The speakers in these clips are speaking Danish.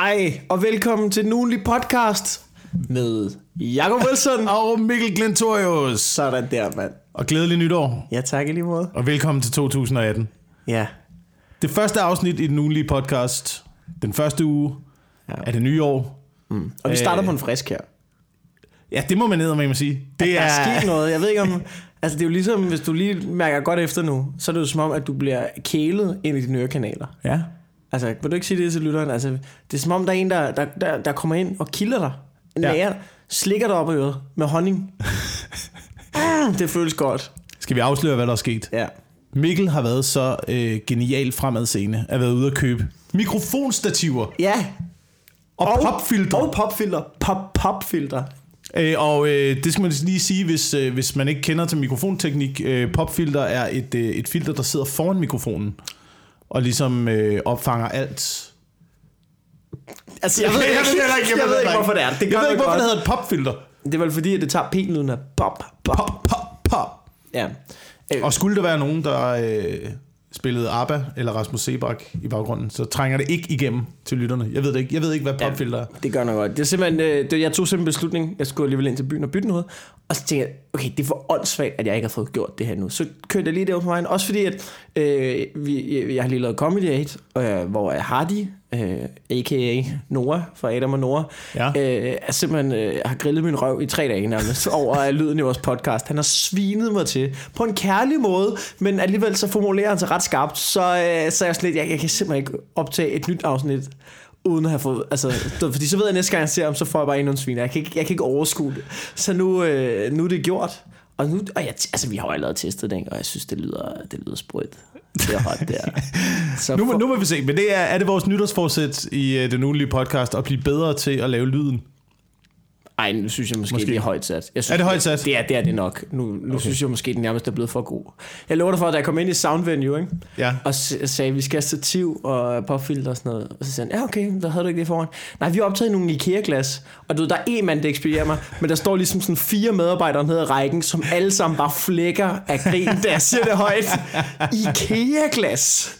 Hej, og velkommen til den ugenlige podcast med Jacob Wilson. Og Mikkel Glentorius. Sådan der, mand. Og glædelig nytår. Ja, tak i lige måde. Og velkommen til 2018. Ja, Det første afsnit i den ugenlige podcast. Den første uge Ja. af det nye år. og vi starter Øh, på en frisk her. Ja, det må man ned med sige. Det Der er er... sket noget. Jeg ved ikke om... Altså, det er jo ligesom, hvis du lige mærker godt efter nu, så er det jo som om, at du bliver kælet ind i dine ørekanaler. Ja. Altså, vil du ikke sige det til lytteren? Altså, det er som om, der er en, der, der, der, der kommer ind og kilder dig. Ja. Nærer, dig, slikker dig op i øret med honning. Mm, det føles godt. Skal vi afsløre, hvad der er sket? Ja. Mikkel har været så øh, genialt fremadseende at været ude at købe mikrofonstativer Ja, og, og popfilter. Og popfilter. Pop, popfilter. Øh, og øh, det skal man lige sige, hvis, øh, hvis man ikke kender til mikrofonteknik. Øh, popfilter er et, øh, et filter, der sidder foran mikrofonen og ligesom øh, opfanger alt. Altså, jeg ved, jeg, jeg, jeg, jeg, jeg ved ikke, hvorfor det er. Det jeg ved ikke, hvorfor det hedder et popfilter. Det er vel fordi, at det tager p-lyden af pop, pop. Pop, pop, pop. Ja. Øh, Og skulle der være nogen, der øh, spillede ABBA eller Rasmus Sebak i baggrunden, så trænger det ikke igennem til lytterne. Jeg ved det ikke. Jeg ved ikke, hvad popfilter er. Det gør noget godt. Det er simpelthen, øh, det, jeg tog simpelthen en beslutning. Jeg skulle alligevel ind til byen og bytte noget. Og så tænkte jeg, okay, det er for åndssvagt, at jeg ikke har fået gjort det her nu. Så kørte jeg lige derovre på vejen. Også fordi, at øh, vi, jeg har lige lavet Comedy Aid, øh, hvor Hardy, øh, a.k.a. Nora fra Adam og Nora, Ja. øh, er simpelthen øh, har grillet min røv i tre dage nærmest over lyden i vores podcast. Han har svinet mig til på en kærlig måde, men alligevel så formulerer han sig ret skarpt, så, øh, så er jeg sådan lidt, jeg, jeg kan simpelthen ikke optage et nyt afsnit uden at have fået, altså, fordi så ved jeg næste gang jeg ser ham, så får jeg bare endnu en sviner. Jeg kan ikke, jeg kan ikke overskue det. Så nu, øh, nu er det gjort. Og nu, og jeg, altså, vi har jo allerede testet ikke? og jeg synes, det lyder, det lyder sprødt. Det er hot der. Så Nu, må- for- nu må vi se, men det er, er det vores nytårsforsæt i øh, den ugenlige podcast at blive bedre til at lave lyden? Ej, nu synes jeg måske, Måske. det er højt sat. Jeg synes, Er det højt sat? Det er, det er det nok. Nu, nu okay. synes jeg måske, den nærmest er blevet for god. Jeg lover dig for, at da jeg kom ind i Sound Venue, ikke? Ja. og sagde, at vi skal have stativ og popfilter og sådan noget. Og så sagde han, ja okay, der havde du ikke det foran. Nej, vi har optaget nogle IKEA-glas, og du ved, der er en mand, der ekspederer mig, men der står ligesom sådan fire medarbejdere nede i rækken, som alle sammen bare flækker af grin, da jeg siger det højt. IKEA-glas!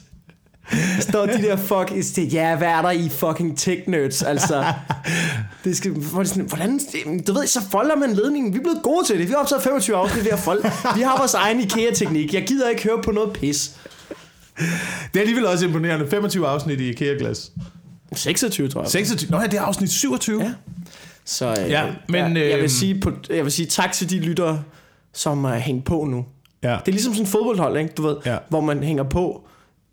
Står de der fuck i. Ja, hvad er der i fucking tech nerds? Altså, det skal, hvordan, du ved, så folder man ledningen. Vi er blevet gode til det. Vi har optaget 25 afsnit ved at folde. Vi har vores egen IKEA-teknik. Jeg gider ikke høre på noget pis. Det er alligevel også imponerende. 25 afsnit i IKEA-glas. 26, tror jeg. 26? Nå ja, det er afsnit 27. Ja. Så øh, Ja, men, jeg, jeg, vil sige på, jeg vil sige tak til de lyttere, som er hængt på nu. ja. Det er ligesom sådan en fodboldhold, ikke? Du ved, Ja. hvor man hænger på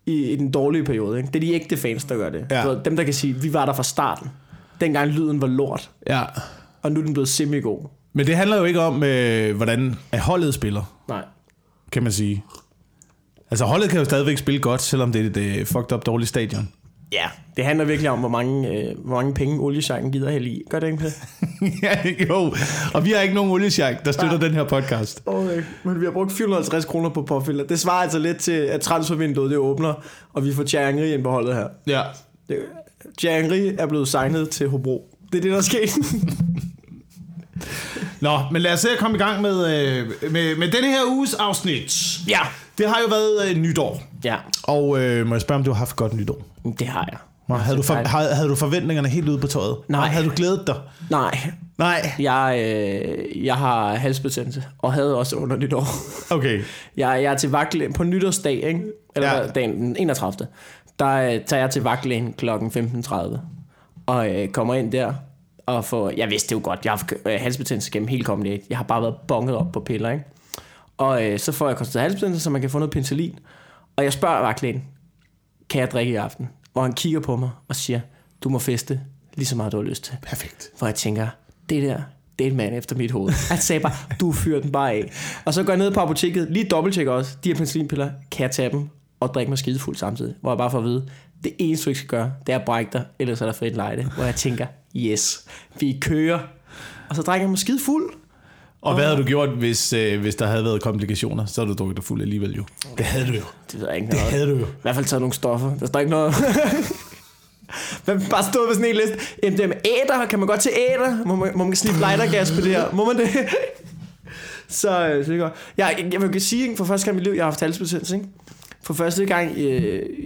i, i den dårlige periode. Ikke? Det er de ægte fans, der gør det. Ja. Ved, dem, der kan sige, vi var der fra starten. Dengang lyden var lort, ja. og nu er den blevet semi-god. Men det handler jo ikke om, øh, hvordan at holdet spiller, Nej. kan man sige. Altså holdet kan jo stadigvæk spille godt, selvom det er et øh, fucked up dårligt stadion. Ja, det handler virkelig om, hvor mange, øh, hvor mange penge oliesjanken gider hælde i. Gør det ikke det? ja, jo. Og vi har ikke nogen oliesjak, der støtter den her podcast. Okay. Men vi har brugt 450 kroner på påfilter. Det svarer altså lidt til, at transfervinduet det åbner, og vi får Thierry ind på holdet her. Ja. Det, Thierry er blevet signet til Hobro. Det er det, der er sket. Nå, men lad os se at komme i gang med, øh, med, med denne her uges afsnit. ja. Det har jo været øh, nytår. Ja, Og øh, må jeg spørge, om du har haft godt nytår? det har jeg. Nå, havde, du for, dejligt. havde, havde du forventningerne helt ude på tøjet? Nej. Og Havde du glædet dig? Nej, Nej. jeg, øh, jeg har halsbetændelse, og havde også under nytår. Okay. Jeg, jeg er til vagtlægen på nytårsdag, ikke? Eller Ja. dagen den 31. Der øh, tager jeg til vagtlægen kl. 15.30 og øh, kommer ind der og får, jeg vidste det jo godt, jeg har haft øh, halsbetændelse gennem hele Comedy Jeg har bare været bonget op på piller, ikke? Og øh, så får jeg konstateret halsbetændelse, så man kan få noget penicillin. Og jeg spørger vagtlægen, kan jeg drikke i aften? Hvor han kigger på mig og siger, du må feste lige så meget, du har lyst til. Perfekt. Hvor jeg tænker, det der, det er en mand efter mit hoved. Han sagde bare, du fyrer den bare af. Og så går jeg ned på apoteket, lige dobbelttjekker også, de her penicillinpiller, kan jeg tage dem og drikke mig skidefuld samtidig. Hvor jeg bare får at vide, det eneste du ikke skal gøre, det er at brække dig, ellers er der frit lejde. Hvor jeg tænker, yes, vi kører. Og så drikker jeg mig skide Og hvad havde du gjort, hvis, øh, hvis der havde været komplikationer? Så havde du drukket dig fuld alligevel jo. Det havde du jo. Det ved jeg ikke Det noget. havde du jo. I hvert fald taget nogle stoffer. Der står ikke noget... Men bare stået med sådan en liste. MDM æder, kan man godt til æder? Må man, må man sniffe lightergas på det her? Må man det? Så, øh, så det er godt. Jeg, jeg vil sige, ikke, for første gang i mit liv, jeg har haft halsbetændelse, ikke? for første gang i,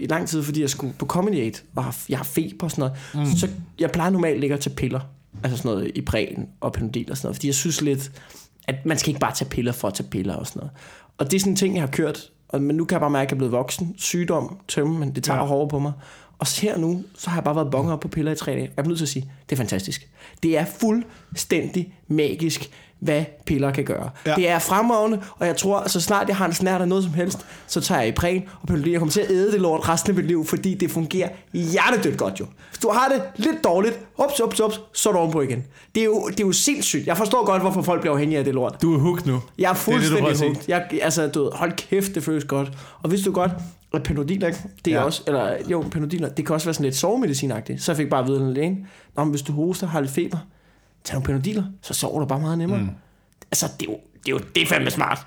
i lang tid, fordi jeg skulle på Comedy 8, og har, jeg har feber og sådan noget. Mm. Så jeg plejer normalt at ligge og tage piller. Altså sådan noget i prægen og Panodil og sådan noget. Fordi jeg synes lidt, at man skal ikke bare tage piller for at tage piller og sådan noget. Og det er sådan en ting, jeg har kørt. Og, men nu kan jeg bare mærke, at jeg er blevet voksen. Sygdom, tømme, men det tager ja. Hårdere på mig. Og her nu, så har jeg bare været bonger op på piller i tre dage. Jeg er nødt til at sige, det er fantastisk. Det er fuldstændig magisk, hvad piller kan gøre. Ja. Det er fremragende, og jeg tror, så snart jeg har en snært af noget som helst, så tager jeg i præn og Panodil. Jeg kommer til at æde det lort resten af mit liv, fordi det fungerer hjertedødt godt jo. Hvis du har det lidt dårligt, ups, ups, ups, så er du ovenpå igen. Det er, jo, det er jo sindssygt. Jeg forstår godt, hvorfor folk bliver afhængige af det lort. Du er hooked nu. Jeg er Det er det, fuldstændig hugt. Jeg, altså, du ved, hold kæft, det føles godt. Og hvis du godt, at Panodil, ikke? det er ja. Også, eller jo, Panodil, det kan også være sådan lidt sovemedicinagtigt. Så jeg fik bare at vide af Nå, men hvis du hoster, har lidt feber, tag nogle Panodiler, så sover du bare meget nemmere. Mm. Altså, det er, jo, det er jo, det er fandme smart.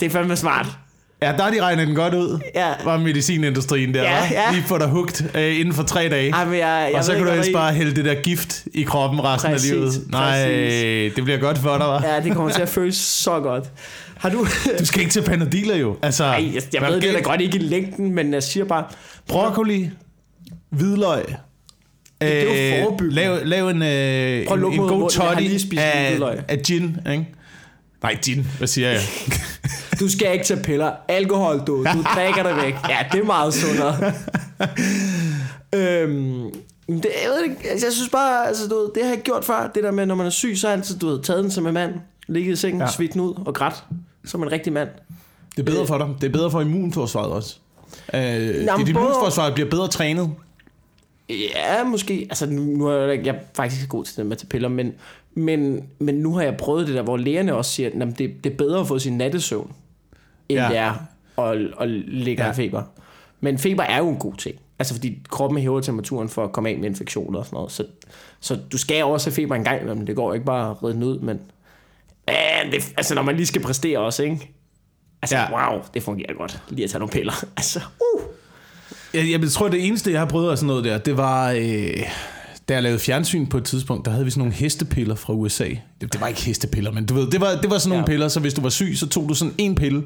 Det er fandme smart. Ja, der har de regnet den godt ud. Ja. Var medicinindustrien der, Ja, hva'? ja. Lige få dig hugt øh, inden for tre dage. Ej, men jeg, jeg og så kan du helst bare hælde det der gift i kroppen resten Præcis, af livet. Nej, præcis. det bliver godt for dig, hva'? i- Ja, det kommer til at føles så godt. Har du... Du skal ikke til Panodiler jo. Altså, Ej, jeg, jeg ved det da godt ikke i længden, men jeg siger bare... Broccoli, hvidløg. Det er jo øh. Lav, lav en, øh, Prøv en, en god toddy af, af gin, ikke? Nej, gin. Hvad siger jeg? Du skal ikke tage piller. Alkohol, du. Du drikker det væk. Ja, det er meget sundere. øhm, det, jeg, ved ikke, altså, jeg synes bare, altså, du ved, det har jeg gjort før. Det der med, når man er syg, så har jeg altid du ved, taget den som en mand. Ligget i sengen, ja. Svidt ud og grædt. Som en rigtig mand. Det er bedre for dig. Det er bedre for immunforsvaret også. Øh, det, dit både- immunforsvar bliver bedre trænet. Ja, måske. Altså, nu, nu er jeg, jeg er faktisk ikke god til det med tage piller, men, men, men nu har jeg prøvet det der, hvor lægerne også siger, at det, det er bedre at få sin nattesøvn, end ja. Det er at, at ligge ja. Feber. Men feber er jo en god ting. Altså, fordi kroppen hæver temperaturen for at komme af med infektioner og sådan noget. Så, så du skal også have feber en gang imellem. Det går ikke bare at redde ud, men... Men det, altså, når man lige skal præstere også, ikke? Altså. Ja. wow, det fungerer godt. Lige at tage nogle piller. Altså, uh. Jeg, jeg tror, det eneste, jeg har prøvet af sådan noget der, det var... Øh, da jeg lavede fjernsyn på et tidspunkt, der havde vi sådan nogle hestepiller fra USA. Det, det var ikke hestepiller, men du ved, det var, det var sådan nogle Ja. piller, så hvis du var syg, så tog du sådan en pille,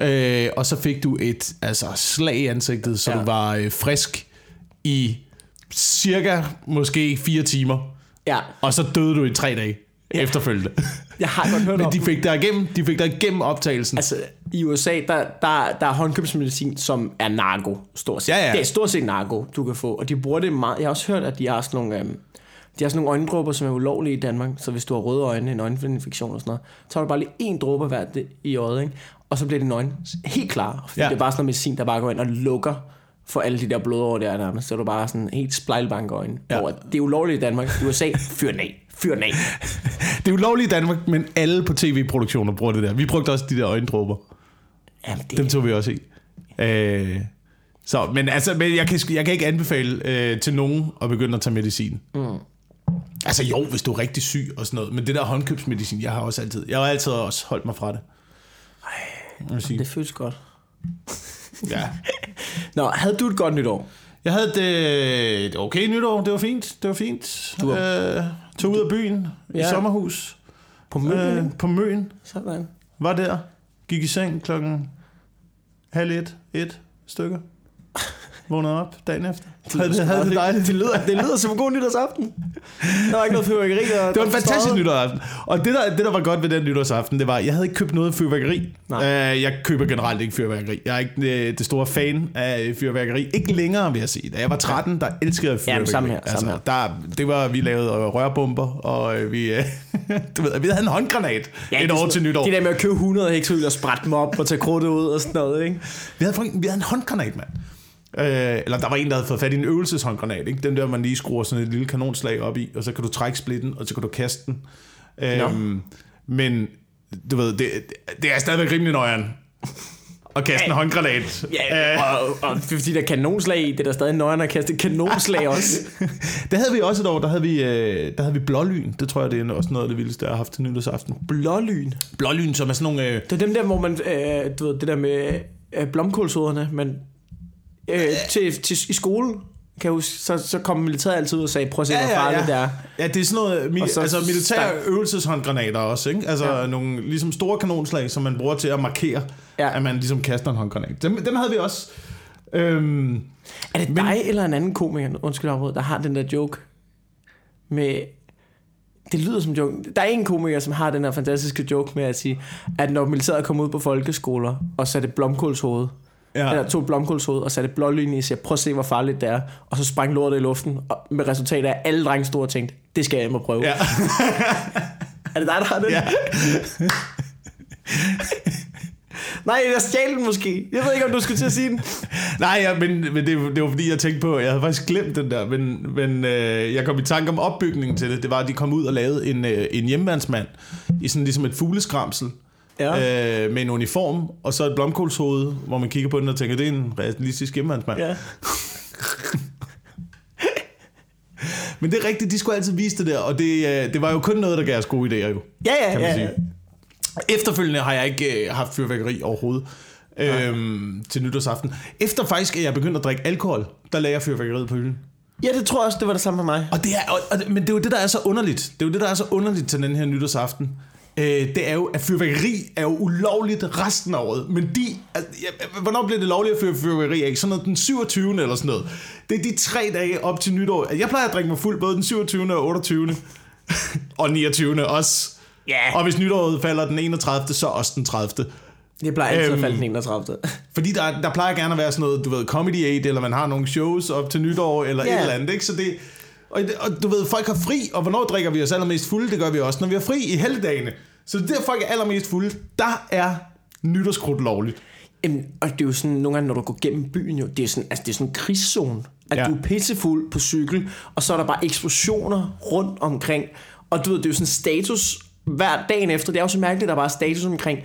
øh, og så fik du et altså, slag i ansigtet, så Ja. du var øh, frisk i cirka måske fire timer, Ja, og så døde du i tre dage ja. efterfølgende. jeg har godt hørt Men de fik dig igennem, de fik dig igennem optagelsen. Altså, i USA, der, der, der er håndkøbsmedicin, som er narko, stort set. Ja, ja. Det er stort set narko, du kan få. Og de bruger det meget. Jeg har også hørt, at de har sådan nogle, øhm, de har sådan nogle øjendråber, som er ulovlige i Danmark. Så hvis du har røde øjne, en øjeninfektion og sådan noget, så tager du bare lige en dråbe hver det- i øjet, ikke? Og så bliver dine øjne helt klare. Fordi ja. Det er bare sådan noget medicin, der bare går ind og lukker for alle de der blodår der nærmest. Så er du bare sådan helt splejlbank øjne. Ja. Hvor det er ulovligt i Danmark. I USA, fyr den af. Fyr den af. Det er ulovligt i Danmark, men alle på tv-produktioner bruger det der. Vi brugte også de der øjendråber. Jamen, det, Dem tog vi også i. Øh, så, men altså, men jeg, kan, jeg kan ikke anbefale øh, til nogen at begynde at tage medicin. Mm. Altså jo, hvis du er rigtig syg og sådan noget, men det der håndkøbsmedicin, jeg har også altid, jeg har altid også holdt mig fra det. Vil sige. det føles godt. Ja. Nå, havde du et godt nytår? jeg havde det, et okay nytår, det var fint, det var fint. Du øh, tog ud af byen ja. I sommerhus På møden? øh, på Møn. Sådan. Var der, gik i seng klokken halv et, et stykker. Vågnede op dagen efter. Havde det, havde det dejligt. Det lyder, det lyder som en god nytårsaften. Der var ikke noget fyrværkeri. Der, Det var en fantastisk nytårsaften. Og det der, det, der var godt ved den nytårsaften, det var, jeg havde ikke købt noget fyrværkeri. Nej. Uh, jeg køber generelt ikke fyrværkeri. Jeg er ikke øh, det store fan af fyrværkeri. Ikke længere, vil jeg sige. Da jeg var 13, der elskede jeg fyrværkeri. samme her, samme her. Der, det var, vi lavede øh, rørbomber, og øh, vi, øh, du ved, vi havde en håndgranat ja, et det år til nytår. Det der med at købe 100 hektoøl og sprætte dem op og tage krudtet ud og sådan noget, ikke? Vi havde, vi havde en håndgranat, mand. Øh, eller der var en, der havde fået fat i en øvelseshåndgranat. Ikke? Den der, man lige skruer sådan et lille kanonslag op i, og så kan du trække splitten, og så kan du kaste den. Øhm, men du ved, det, det er stadigvæk rimelig nøjeren at kaste en håndgranat. Ja, Øh, og, og fordi der er kanonslag i, det er der stadig nøjeren at kaste kanonslag også. det havde vi også et år, der havde vi, øh, der havde vi blålyn. Det tror jeg, det er også noget af det vildeste, jeg har haft til nytårsaften. Blålyn. Blålyn, som er sådan nogle... Øh, Det er dem der, hvor man, øh, du ved, det der med øh, blomkålsoderne, man, øh, til, til, i skole, Kan jeg huske, så, så kom militæret altid ud og sagde, prøv at se, hvor farligt det er. Ja, det er sådan noget, mi- så altså militære stank- øvelseshåndgranater også, ikke? Altså Ja. ja. nogle ligesom store kanonslag, som man bruger til at markere, Ja. ja. at man ligesom kaster en håndgranat. Dem, dem havde vi også. Øhm, Er det Men- dig eller en anden komiker, undskyld afbrud, der har den der joke med... Det lyder som joke. Der er en komiker, som har den her fantastiske joke med at sige, at når militæret kom ud på folkeskoler og satte blomkålshoved, ja. eller tog et blomkålshoved og satte blålyn i, siger, prøv at se, hvor farligt det er, og så sprang lortet i luften, og med resultat af, alle drenge stod og tænkte, det skal jeg hjem og prøve. ja. Er det dig, der har den? ja. Nej, jeg stjal den måske. Jeg ved ikke, om du skulle til at sige den. Nej, ja, men, men det, det var fordi, jeg tænkte på, jeg havde faktisk glemt den der, men, men øh, jeg kom i tanke om opbygningen til det. Det var, at de kom ud og lavede en, øh, en hjemmeværnsmand i sådan ligesom et fugleskramsel. Ja. Øh, med en uniform, og så et blomkålshoved, hvor man kigger på den og tænker, det er en realistisk hjemmeværnsmand. ja. Men det er rigtigt, de skulle altid vise det der, og det, øh, det var jo kun noget, der gav os gode idéer jo. Ja, ja, kan man ja. sige. Efterfølgende har jeg ikke øh, haft fyrværkeri overhovedet øhm, til nytårsaften. Efter faktisk, at jeg begyndte at drikke alkohol, der lagde jeg fyrværkeriet på hylden. Ja, det tror jeg også, det var det samme med mig. Og det er, og, og, men det er jo det, der er så underligt. Det er jo det, der er så underligt til den her nytårsaften. Øh, det er jo, at fyrværkeri er jo ulovligt resten af året. Men de... Altså, ja, hvornår bliver det lovligt at fyre fyrværkeri af? Sådan noget den 27. eller sådan noget. Det er de tre dage op til nytår. Jeg plejer at drikke mig fuld både den 27. og 28. og 29. også. Ja. Og hvis nytåret falder den 31. så også den 30. Det plejer altid at Øhm, falde den 31. Fordi der, der plejer gerne at være sådan noget, du ved, Comedy Aid, eller man har nogle shows op til nytår, eller yeah. et eller andet, ikke? Så det, og, og du ved, folk har fri, og hvornår drikker vi os allermest fulde? Det gør vi også, når vi har fri i helligdagene. Så der folk er allermest fulde, der er nytårskrudt lovligt. Jamen, og det er jo sådan, nogle gange, når du går gennem byen, jo, det er sådan, altså, det er sådan en krigszone. At. Ja. du er pissefuld på cykel, og så er der bare eksplosioner rundt omkring. Og du ved, det er jo sådan status hver dagen efter. Det er jo så mærkeligt, at der bare er status omkring,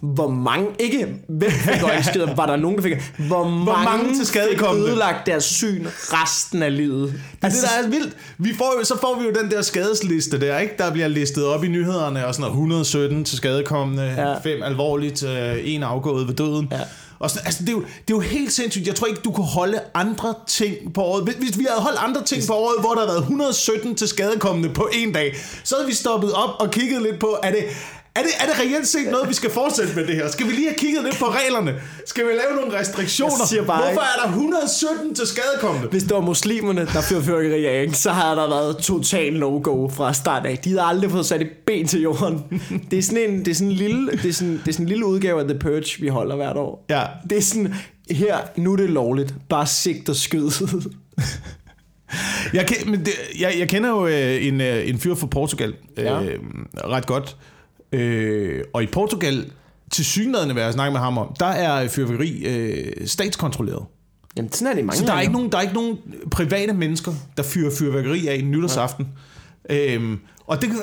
hvor mange, ikke hvem fik øjenskeder, var der nogen, der fik, hvor, hvor mange, mange til skadekomne? fik ødelagt deres syn resten af livet. Altså, det der er vildt. Vi får jo, så får vi jo den der skadesliste der, ikke? Der bliver listet op i nyhederne, og sådan noget 117 til skadekommende, ja. 5 alvorligt, øh, en afgået ved døden. Ja. Og sådan, altså, det, er jo, det er jo helt sindssygt. Jeg tror ikke, du kunne holde andre ting på året. Hvis- Hvis vi havde holdt andre ting på året, hvor der havde været 117 til skadekommende på en dag, så havde vi stoppet op og kigget lidt på, er det, er det, er det reelt set noget, vi skal fortsætte med det her? Skal vi lige have kigget lidt på reglerne? Skal vi lave nogle restriktioner? Bare Hvorfor er der 117 til skadekommende? Hvis det var muslimerne, der fyrede fyrkeri af, så havde der været total no-go fra start af. De havde aldrig fået sat et ben til jorden. Det er sådan en, det er sådan en, lille, det er sådan, det er sådan en lille udgave af The Purge, vi holder hvert år. Ja. Det er sådan, her, nu er det lovligt. Bare sigt og skyd. Jeg, men det, jeg, jeg kender jo øh, en, øh, en fyr fra Portugal øh, Ja. ret godt. Øh, og i Portugal, til synligheden, hvad jeg snakker med ham om, der er fyrværkeri øh, statskontrolleret. Jamen, sådan er det mange Så der er, ikke nogen, der er ikke nogen private mennesker, der fyrer fyrværkeri af nytårsaften. Øhm, og det, kan-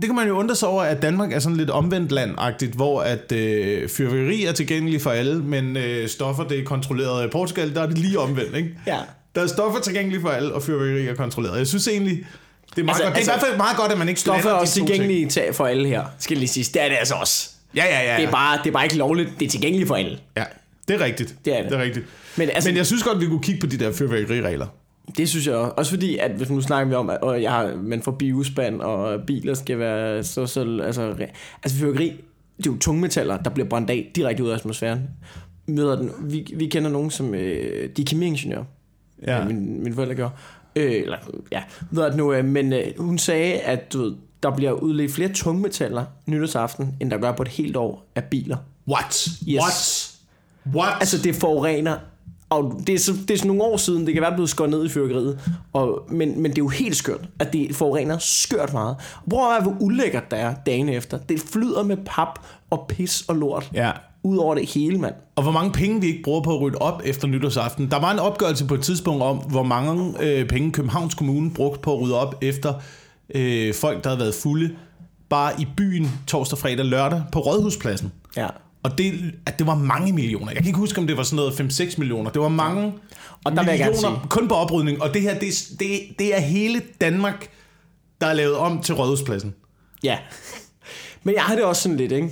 det kan man jo undre sig over, at Danmark er sådan lidt omvendt land hvor at øh, fyrværkeri er tilgængeligt for alle, men øh, stoffer det er kontrolleret. I Portugal, der er det lige omvendt, ikke? Ja. Der er stoffer tilgængelige for alle, og fyrværkeri er kontrolleret. Jeg synes egentlig, det er, meget Altså, altså, godt. det er altså, i hvert fald meget godt, at man ikke Stoffer er også tilgængelige til, for alle her, skal lige sige. Det er det altså også. Ja, ja, ja. Det er, bare, det er bare ikke lovligt. Det er tilgængeligt for alle. Ja, det er rigtigt. Det er det. det er rigtigt. Men altså- Men jeg synes godt, vi kunne kigge på de der fyrværkeriregler. Det synes jeg også. Også fordi, at hvis nu snakker vi om, at jeg har, man får biospand, og biler skal være så, så altså, altså fyrværkeri, det er jo tungmetaller, der bliver brændt af direkte ud af atmosfæren. Møder den, vi, vi kender nogen, som øh, de er kemiingeniører. Ja. Min, mine forældre gjorde. Øh, eller, ja, ved at nu, øh, men øh, hun sagde, at du ved, der bliver udledt flere tungmetaller nytårsaften, end der gør på et helt år af biler. What? Yes. What? What? Altså, det forurener. Og det er, så, det er sådan nogle år siden, det kan være blevet skåret ned i fyrkeriet. Og, men, men det er jo helt skørt, at det forurener skørt meget. Prøv at være, hvor ulækkert der er dagen efter. Det flyder med pap og pis og lort. Ja. Ud over det hele, mand. Og hvor mange penge vi ikke bruger på at rydde op efter nytårsaften. Der var en opgørelse på et tidspunkt om, hvor mange øh, penge Københavns Kommune brugte på at rydde op efter øh, folk, der havde været fulde, bare i byen torsdag, fredag, lørdag på Rådhuspladsen. Ja. Og det, at det var mange millioner. Jeg kan ikke huske, om det var sådan noget 5-6 millioner. Det var mange Og der vil jeg millioner sige- kun på oprydning. Og det her, det, det, det er hele Danmark, der er lavet om til Rådhuspladsen. Ja. Men jeg har det også sådan lidt, ikke?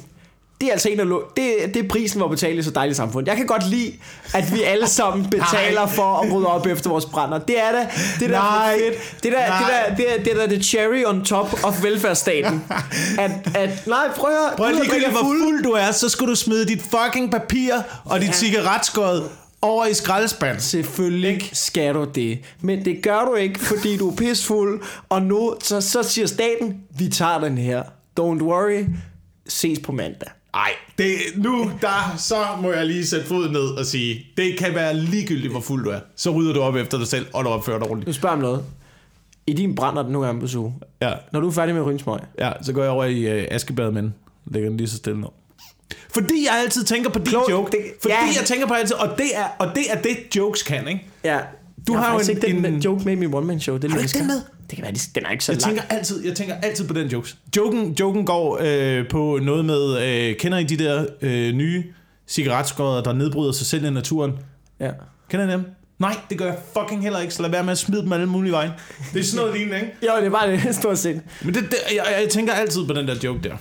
Det er altså en af det, det er prisen for at betale i så dejligt samfund. Jeg kan godt lide, at vi alle sammen betaler for at rydde op efter vores brænder. Det er da det der Nej. fedt. Det der, Nej. det der, det er, det er da the cherry on top of velfærdsstaten. at, at, nej, prøv at. Prøv at ligegyldigt, hvor fuld. fuld du er, så skal du smide dit fucking papir og dit Ja. cigaretskod over i skraldespand. Selvfølgelig skal du det. Men det gør du ikke, fordi du er pissfuld. Og nu så, så siger staten, vi tager den her. Don't worry. Ses på mandag. Ej, det, nu der, så må jeg lige sætte foden ned og sige, det kan være ligegyldigt, hvor fuld du er. Så rydder du op efter dig selv, og du opfører dig Nu ordentligt. spørger jeg om noget. I din brænder den nogle gange på suge. Ja, Når du er færdig med rynsmøg. ja så går jeg over i øh, askebad, men lægger den lige så stille ned. Fordi jeg altid tænker på din Klogt, joke. det- fordi ja. jeg tænker på altid, og det er, og det, er det, jokes kan, ikke? Ja. Du jeg har jo faktisk en- ikke den en- joke med i min one-man-show. Det er Har du ikke den med? Det kan være, de- den er ikke så Jeg lang. tænker altid, jeg tænker altid på den jokes. Joken, joken går øh, på noget med, øh, kender I de der øh, nye cigaretskodder, der nedbryder sig selv i naturen? Ja. Kender I dem? Nej, det gør jeg fucking heller ikke, så lad være med at smide dem alle mulige veje. Det er sådan noget lignende, ikke? Jo, det er bare det, stort set. Men det, det, jeg, jeg tænker altid på den der joke der.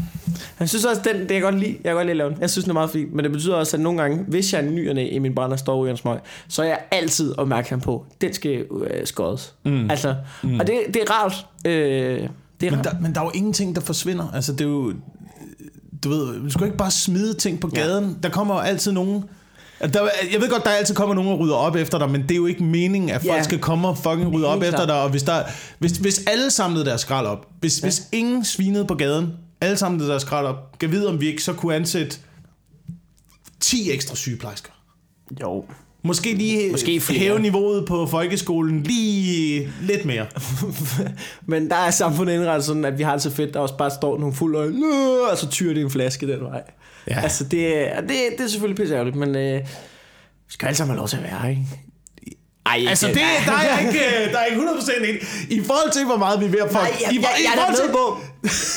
Jeg synes også, den, det kan jeg godt lide. Jeg kan godt lide at lave den. Jeg synes, den er meget fint. Men det betyder også, at nogle gange, hvis jeg er ny og næ i min brænder står ude i en smøg, så er jeg altid opmærksom på, den skal øh, skådes. Mm. Altså, mm. Og det, det er rart. Øh, det er Men rart. der, men der er jo ingenting, der forsvinder. Altså, det er jo... Du ved, du skal jo ikke bare smide ting på Ja. gaden. Der kommer jo altid nogen... Der, jeg ved godt, der altid kommer nogen og rydder op efter dig, men det er jo ikke meningen, at folk Ja. skal komme og fucking rydde op Helt efter klart. dig. Og hvis, der, hvis, hvis alle samlede deres skrald op, hvis, ja. hvis ingen svinede på gaden, alle samlede deres skrald op, kan vide, om vi ikke så kunne ansætte 10 ekstra sygeplejersker. Jo. Måske lige Måske flere. hæve niveauet på folkeskolen lige lidt mere. Men der er samfundet indrettet sådan, at vi har det så fedt, der også bare står nogle fulde øjne, og så tyrer det en flaske den vej. Ja. Altså, det, er- det, det er selvfølgelig pisse ærgerligt, men øh, vi skal alle sammen have lov til at være, ikke? Ej, ikke- Altså, det, der er jeg ikke, der er ikke 100% enig. I forhold til, hvor meget vi er ved at fuck... Nej, jeg, i, jeg, jeg, i er til, med på.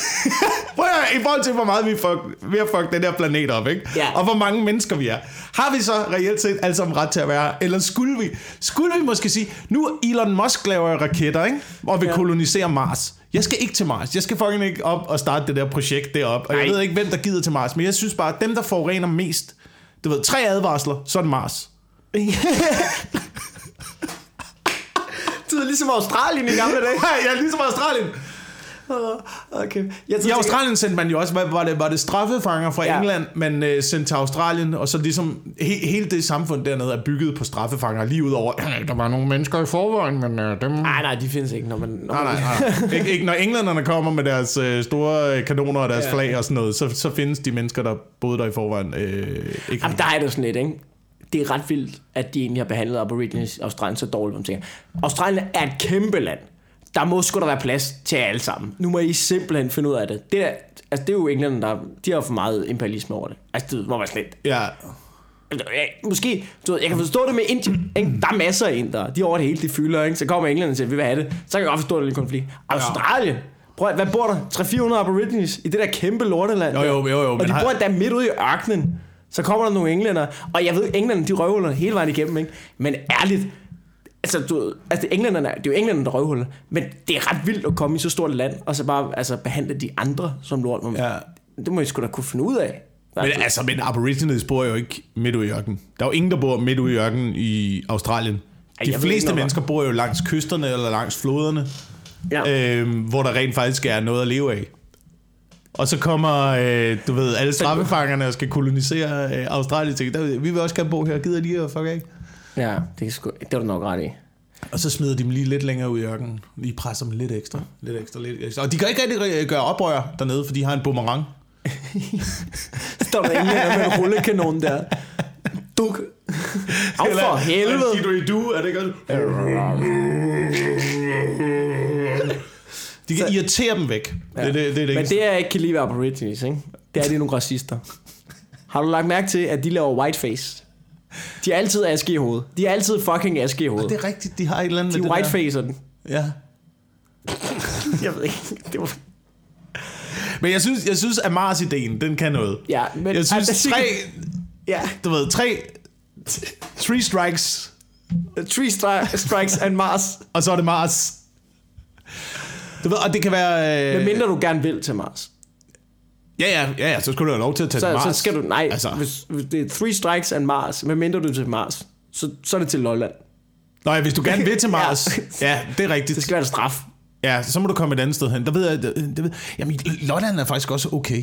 Prøv at, høre, I forhold til, hvor meget vi er fuck, ved at fuck den her planet op, ikke? Ja. Og hvor mange mennesker vi er. Har vi så reelt set alle sammen ret til at være? Eller skulle vi, skulle vi måske sige, nu Elon Musk laver raketter, ikke? Og vil ja. kolonisere Mars. Jeg skal ikke til Mars. Jeg skal fucking ikke op og starte det der projekt deroppe. Og jeg ved ikke, hvem der gider til Mars. Men jeg synes bare, at dem, der forurener mest... Du ved, tre advarsler, så er det Mars. Det er ligesom Australien i gamle dage. Ja ligesom Australien. Okay. Jeg I Australien sendte man jo også, hvad var det, var det straffefanger fra Ja. England, man øh, sendte til Australien, og så ligesom he, hele det samfund dernede er bygget på straffefanger, lige ud over, der var nogle mennesker i forvejen, men øh, dem... Nej, nej, de findes ikke, når man... Når Nej, nej, nej. ikke, ikke, når englænderne kommer med deres øh, store øh, kanoner og deres Ja. flag og sådan noget, så, så findes de mennesker, der boede der i forvejen, øh, ikke. Jamen, der er det sådan lidt, ikke? Det er ret vildt, at de egentlig har behandlet Aborigines i Australien så dårligt, man tænker. Australien er et kæmpe land. Der må sgu da være plads til alle sammen. Nu må I simpelthen finde ud af det. Det, der, altså, det er jo englænderne, der de har for meget imperialisme over det. Altså, det man sådan lidt... Ja, Måske, du ved, jeg kan forstå det med Indien. Ikke? Der er masser af indere. De er over det hele, de fylder. Ikke? Så kommer englænderne og siger, vi vil have det. Så kan jeg godt forstå, at det er en konflikt. Australien. Prøv, at- hvad bor der? 300-400 aborigines i det der kæmpe lorteland. Jo, jo, jo, jo, Og men de har- bor der midt ude i ørkenen. Så kommer der nogle englænder. Og jeg ved, englænderne, de røvhuller hele vejen igennem. Ikke? Men ærligt, altså, du, altså englænderne, det er jo englænderne, der røvhuller. Men det er ret vildt at komme i så stort et land, og så bare altså, behandle de andre som lort. Ja. Det må I sgu da kunne finde ud af. men altså, men aborigines bor jo ikke midt ude i ørkenen. Der er jo ingen, der bor midt ude i ørkenen i Australien. De jeg ikke fleste noget, mennesker bor jo langs kysterne eller langs floderne. ja. øh, hvor der rent faktisk er noget at leve af. Og så kommer, øh, du ved, alle straffefangerne og skal kolonisere øh, Australien. Tænker, vi vil også gerne bo her, gider de at fuck af? Ja, det er, sgu, det er du nok ret i. Og så smider de dem lige lidt længere ud i ørkenen. Lige presser dem lidt ekstra, lidt ekstra, lidt ekstra. Og de kan ikke rigtig gøre oprør dernede, for de har en boomerang. Står der ingen med en rullekanon der. Duk. Af for helvede. du, er det godt? De kan irritere dem væk. Ja. Det, er det, det, er det, Men det jeg ikke kan lide ved Aborigines, ikke? det er, at de er nogle racister. Har du lagt mærke til, at de laver whiteface? De er altid aske i hovedet. De er altid fucking aske i hovedet. det er rigtigt, de har et eller andet De er whitefacer den. Ja. Jeg ved ikke. Det var... Men jeg synes, jeg synes at Mars-ideen, den kan noget. Ja, men... Jeg synes, altså, tre, Ja. du ved, tre, three strikes, Three stri- strikes and Mars. og så er det Mars. Du ved, og det kan være... Øh, Men mindre du gerne vil til Mars. Ja, ja, ja, ja, så skulle du have lov til at tage Så, til Mars. så skal du, nej, Altså. hvis, hvis det er three strikes and Mars, medmindre du er til Mars, så, så er det til Lolland. Nå ja, hvis du gerne vil til Mars. ja. ja, det er rigtigt. Det skal være en straf. Ja, så må du komme et andet sted hen. Der ved jeg, det, det ved, jamen, Lolland er faktisk også okay.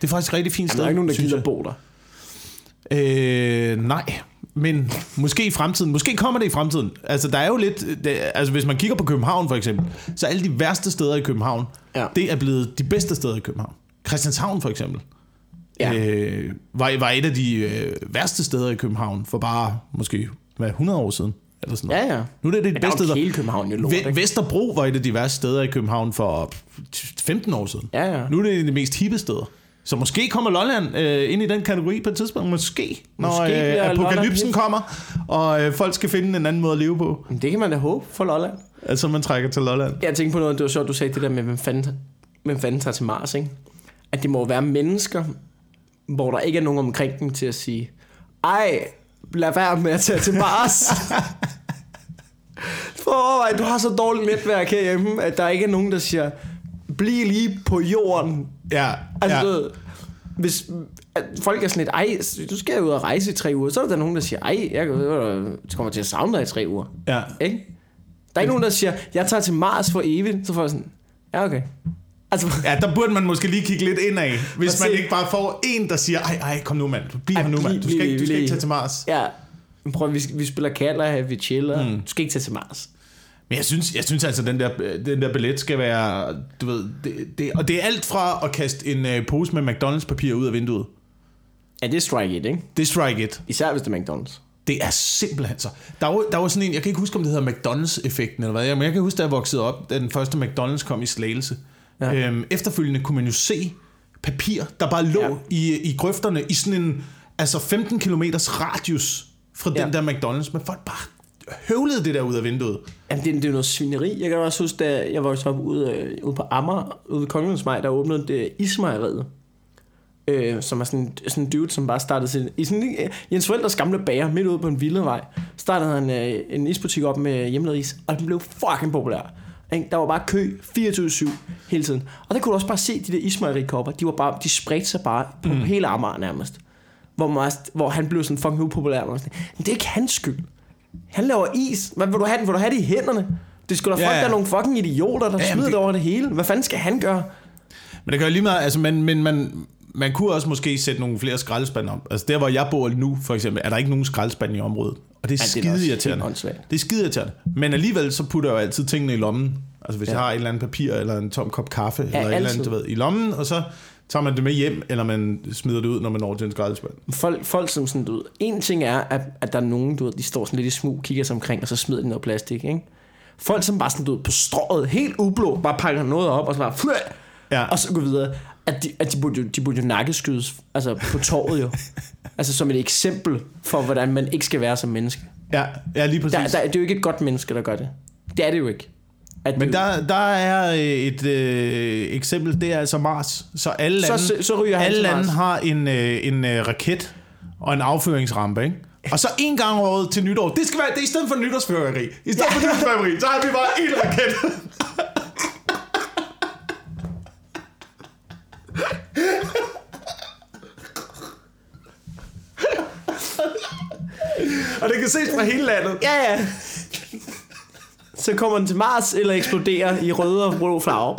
Det er faktisk et rigtig fint Jamen, sted, der er ikke nogen, der gider bo der. Øh, nej, men måske i fremtiden. Måske kommer det i fremtiden. Altså, der er jo lidt... Det, altså, hvis man kigger på København, for eksempel, så alle de værste steder i København, Ja. det er blevet de bedste steder i København. Christianshavn, for eksempel, Ja. øh, var, var et af de øh, værste steder i København for bare, måske, hvad, 100 år siden? Eller sådan noget. Ja, ja. Nu er det det Men der bedste steder. hele København jo lort, ikke? Vesterbro var et af de værste steder i København for 15 år siden. Ja, ja. Nu er det de mest hippe steder. Så måske kommer Lolland øh, ind i den kategori på et tidspunkt. Måske. Når Måske øh, apokalypsen kommer, og øh, folk skal finde en anden måde at leve på. Men det kan man da håbe for Lolland. Altså, man trækker til Lolland. Jeg tænkte på noget, det var sjovt, du sagde det der med, hvem fanden, hvem fanden tager til Mars, ikke? At det må være mennesker, hvor der ikke er nogen omkring dem til at sige, ej, lad være med at tage til Mars. For overvej, du har så dårligt netværk herhjemme, at der ikke er nogen, der siger, bliv lige på jorden. Ja, Altså, ja. ja. hvis folk er sådan lidt, ej, du skal ud og rejse i tre uger, så er der nogen, der siger, ej, jeg kommer til at savne dig i tre uger. ja. Ikke? Der er ikke nogen, der siger, jeg tager til Mars for evigt. Så får jeg sådan, ja okay. Altså, Ja, der burde man måske lige kigge lidt indad, hvis at man se. ikke bare får en, der siger, ej, ej, kom nu mand, bliv Ej, her nu mand, du skal, bliv- ikke, du skal ikke tage til Mars. ja, prøv, vi, vi spiller kaller her, vi chiller. Mm. Du skal ikke tage til Mars. Men jeg synes, jeg synes altså, den der, den der billet skal være, du ved, det, det, og det er alt fra at kaste en øh, pose med McDonald's papir ud af vinduet. Ja, det er strike it, ikke? Det er strike it. Især hvis det er McDonald's. Det er simpelthen så. Der var, der var sådan en, jeg kan ikke huske, om det hedder McDonald's-effekten eller hvad, men jeg kan huske, da jeg voksede op, da den første McDonald's kom i Slagelse. Ja. Øhm, efterfølgende kunne man jo se papir, der bare lå ja. I, i grøfterne i sådan en altså 15 km radius fra ja. Den der McDonald's, men folk bare høvlede det der ud af vinduet. Jamen, det, det er jo noget svineri. Jeg kan også huske, da jeg voksede op ude, øh, ude på Amager, ude ved Kongens der åbnede det Ismejeriet. Øh, som er sådan, sådan en dude, som bare startede sin... I sådan, øh, Jens Forældres gamle bager, midt ude på en villavej, startede han øh, en isbutik op med hjemmelavet is, og den blev fucking populær. Ikke? Der var bare kø 24-7 hele tiden. Og der kunne du også bare se de der ismejerikopper, de, var bare, de spredte sig bare på mm. hele Amager nærmest. Hvor, man, hvor han blev sådan fucking upopulær. Man sådan, Men det er ikke hans skyld. Han laver is. Hvad vil du have den? Vil du have det i hænderne? Det skulle da Ja, folk, ja. der er nogle fucking idioter, der Ja, smider det- det over det hele. Hvad fanden skal han gøre? Men det gør lige meget, altså, men, men man, man kunne også måske sætte nogle flere skraldespande op. Altså der, hvor jeg bor nu, for eksempel, er der ikke nogen skraldespande i området. Og det er Ja, er skide irriterende. Det er skide irriterende. Men alligevel, så putter jeg jo altid tingene i lommen. Altså hvis ja. Ja. jeg har et eller andet papir, eller en tom kop kaffe, eller et eller andet, altid. du ved, i lommen, og så tager man det med hjem, eller man smider det ud, når man når til en skraldespand. Folk, folk som sådan, du ved, en ting er, at, at der er nogen, du ved, de står sådan lidt i smug, kigger sig omkring, og så smider de noget plastik, ikke? Folk som bare sådan, du ved, på strået, helt ublå, bare pakker noget op, og så bare! Ja. og så går videre. At de, at de, burde jo, de burde jo nakkeskydes, altså på torvet jo. altså som et eksempel for, hvordan man ikke skal være som menneske. Ja, ja lige præcis. Der, der, det er jo ikke et godt menneske, der gør det. Det er det jo ikke. At Men der, der er øh, et øh, eksempel, det er altså Mars. Så alle lande, så- så ryger han alle lande har en, øh, en øh, raket og en affyringsrampe, ikke? Og så en gang om året til nytår, det skal være, det er i stedet for nytårsfyrværkeri. I stedet for nytårsfyrværkeri, så har vi bare en raket. kan ses fra hele landet. Ja, ja. Så kommer den til Mars, eller eksploderer i røde og blå farver.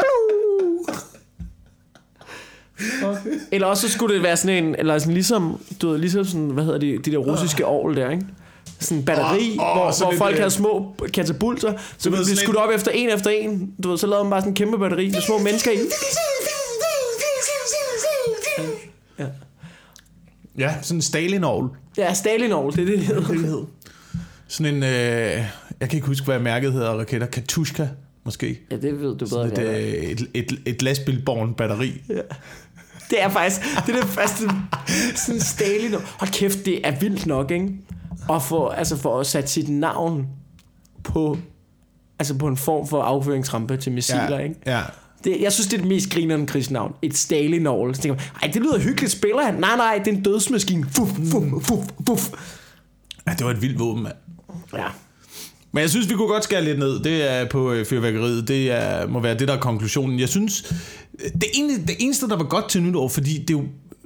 Eller også så skulle det være sådan en, eller sådan ligesom, du ved, ligesom sådan, hvad hedder det, de der russiske ovl der, ikke? Sådan en batteri, oh, oh, hvor, sådan hvor folk øh, havde små katapulter, så vi blev skudt en- op efter en efter en. Du ved, så lavede man bare sådan en kæmpe batteri med små mennesker i. Ja, Ja, sådan en Stalin-ovl. ja Stalin-ovl, det er det, det hedder. det hed. Sådan en, øh, jeg kan ikke huske, hvad mærket hedder, raketter. Katushka, måske. Ja, det ved du bedre. Et, end jeg øh, et, et, et lastbilborn batteri. Det er faktisk, det er det første, sådan Stalin. Hold kæft, det er vildt nok, ikke? Og for, altså for at sætte sit navn på, altså på en form for affyringsrampe til missiler, ikke? ja. Det, jeg synes, det er det mest grinerende krigsnavn. Et Stalin-ovl. Så tænker man, ej, det lyder hyggeligt. Spiller han? Nej, nej, det er en dødsmaskine. Fuf, fuf, fuf, fuf. ja, det var et vildt våben, mand. Ja. Men jeg synes, vi kunne godt skære lidt ned. Det er på øh, fyrværkeriet. Det er, må være det, der er konklusionen. Jeg synes, det, egentlig, det eneste, der var godt til nytår, fordi det er jo,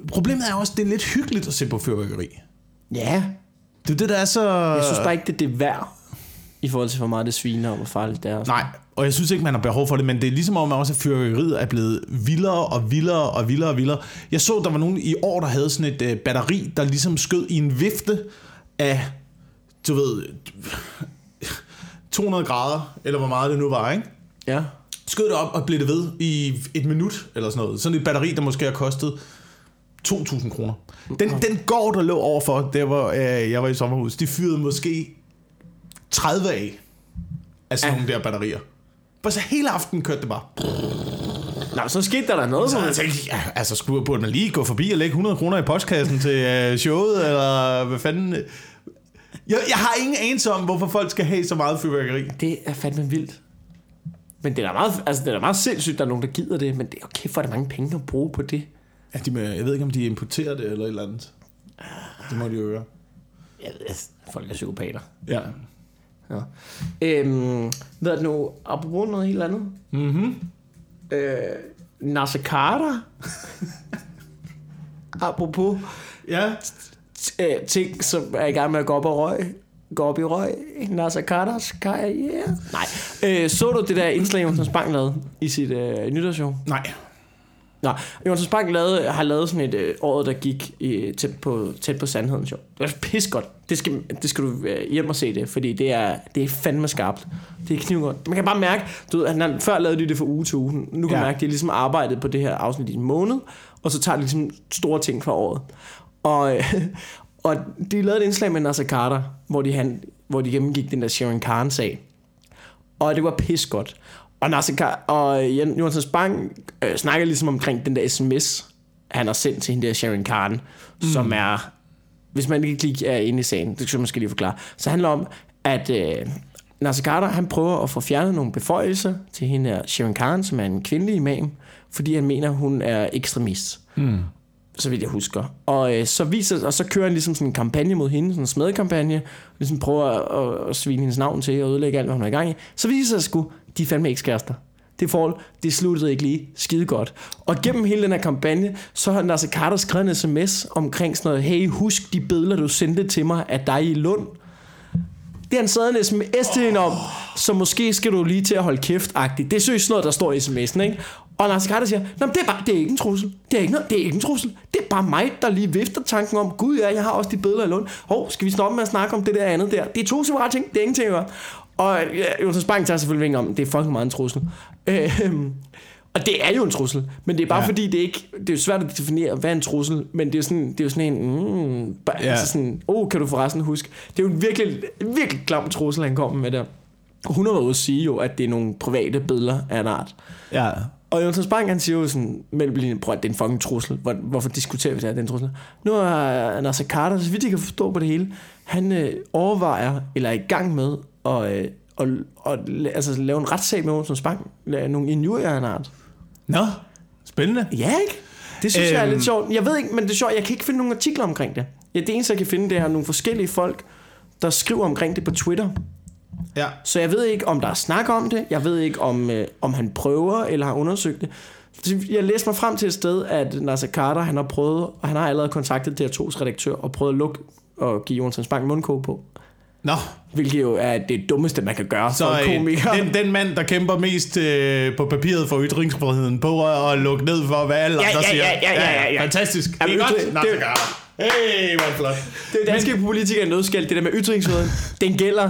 problemet er også, det er lidt hyggeligt at se på fyrværkeri. Ja, Det er det, der er så... jeg synes bare ikke, det er det værd, i forhold til, hvor meget det sviner, og hvor farligt det er. Nej, og jeg synes ikke, man har behov for det, men det er ligesom om, at også fyrværkeriet er blevet vildere og vildere og vildere og vildere. Jeg så, der var nogen i år, der havde sådan et øh, batteri, der ligesom skød i en vifte af, du ved, 200 grader, eller hvor meget det nu var, ikke? Ja. skød det op og blev det ved i et minut eller sådan noget. Sådan et batteri, der måske har kostet 2.000 kroner. Den, den går, der lå overfor, der hvor øh, jeg var i sommerhus, de fyrede måske 30 af af sådan Ja. nogle der batterier. For så hele aftenen kørte det bare. Nå, så skete der da noget. Så jeg tænkte, ja, altså skulle burde man lige gå forbi og lægge 100 kroner i postkassen til øh, showet, eller hvad fanden? Jeg, jeg har ingen anelse om, hvorfor folk skal have så meget fyrværkeri. Det er fandme vildt. Men det er da meget, altså det er da meget sindssygt, at der er nogen, der gider det. Men det er jo kæft, hvor er det mange penge at bruge på det. Ja, de, jeg ved ikke, om de importerer det eller et eller andet. Det må de jo gøre. Jeg ved, folk er psykopater. Ja. Ja. Øhm, hvad er det nu? Apropos noget helt andet. Mhm. Øh, Nasser Carter. Apropos Ja. øh, ting, som er i gang med at gå op og røg. Gå op i røg. Nasser Carters karriere. Nej. Øh, så du det der indslag, Jonas Bang lavede i sit øh, nytårsshow? Nej. Nå, Jonas Bang lavede, har lavet sådan et øh, året, der gik i, tæt, på, tæt på sandheden show. Det var pis godt. Det skal, det skal du øh, hjem og se det, fordi det er, det er fandme skarpt. Det er knivgodt. Man kan bare mærke, du ved, han, har- før lavede de det for uge til uge. Nu kan Ja. man mærke, at de har ligesom arbejdet på det her afsnit i en måned, og så tager de ligesom store ting fra året. Og, øh, og de lavede et indslag med Nasser Carter, hvor de, han, hvor de gennemgik den der Sharon Khan-sag. Og det var pis godt. Og Nasser og Jan- Jonas Bang øh, snakker ligesom omkring den der sms, han har sendt til hende der Sharon Khan, mm. som er, hvis man ikke lige er inde i sagen, det skal jeg måske lige forklare, så handler om, at øh, Nasser Carter, han prøver at få fjernet nogle beføjelser til hende der Sharon Khan, som er en kvindelig imam, fordi han mener, hun er ekstremist så vidt jeg husker. Og, øh, så viser, og så kører han ligesom sådan en kampagne mod hende, sådan en smedekampagne, og ligesom prøver at, at, at svine hendes navn til og ødelægge alt, hvad hun er i gang i. Så viser det sig sgu, de er fandme ikke kærester. Det forhold, det sluttede ikke lige skide godt. Og gennem hele den her kampagne, så har Nasser Carter skrevet en sms omkring sådan noget, hey, husk de billeder, du sendte til mig af dig i Lund. Det er han sad en sms til hende om, så måske skal du lige til at holde kæft-agtigt. Det er seriøst noget, der står i sms'en, ikke? Og Lars Carter siger, Nå, det er, bare, det er ikke en trussel. Det er ikke, noget, det er ikke en trussel. Det er bare mig, der lige vifter tanken om, gud ja, jeg har også de billeder i Lund. Hov, skal vi stoppe med at snakke om det der andet der? Det er to separate ting, det er ingenting at gøre. Og ja, Jonas Bang tager selvfølgelig ikke om, det er fucking meget en trussel. Øhm, og det er jo en trussel, men det er bare Ja. fordi, det er ikke, det er jo svært at definere, hvad er en trussel, men det er jo sådan, det er jo sådan en, mm, bare, Ja. altså sådan, oh, kan du forresten huske? Det er jo en virkelig, virkelig klam trussel, han kommer med der. Hun har ude at sige jo, at det er nogle private billeder af en art. Ja. Og Jonas Bang, han siger jo sådan, mellem linjen, prøv at det er en fucking trussel. Hvor, hvorfor diskuterer vi det her, det er en trussel? Nu er Nasser Carter, så vidt jeg kan forstå på det hele, han øh, overvejer, eller er i gang med, at, øh, at, at, altså, lave en retssag med Bang. Lave nogle injurier af en art. Nå, spændende. Ja, ikke? Det synes øhm. jeg er Øhm. lidt sjovt. Jeg ved ikke, men det er sjovt. Jeg kan ikke finde nogen artikler omkring det. Ja, det eneste, jeg kan finde, det er nogle forskellige folk, der skriver omkring det på Twitter. Ja. Så jeg ved ikke, om der er snak om det. Jeg ved ikke, om, øh, om han prøver eller har undersøgt det. Jeg læste mig frem til et sted, at Nasser Carter, han har prøvet, og han har allerede kontaktet DR2's redaktør, og prøvet at lukke og give Jonas Bang mundkog på. Nå, Hvilket jo er det dummeste, man kan gøre så for en øh, komiker. den, den mand, der kæmper mest øh, på papiret for ytringsfriheden, på at, lukke ned for, hvad alle Ja, andre ja, siger. ja, ja, ja, ja. Fantastisk. Det Jamen, er godt, Nasser det- Carter. Hey, hvor det flot. Det er danske politikere i nødskal, det der med ytringsfriheden, den gælder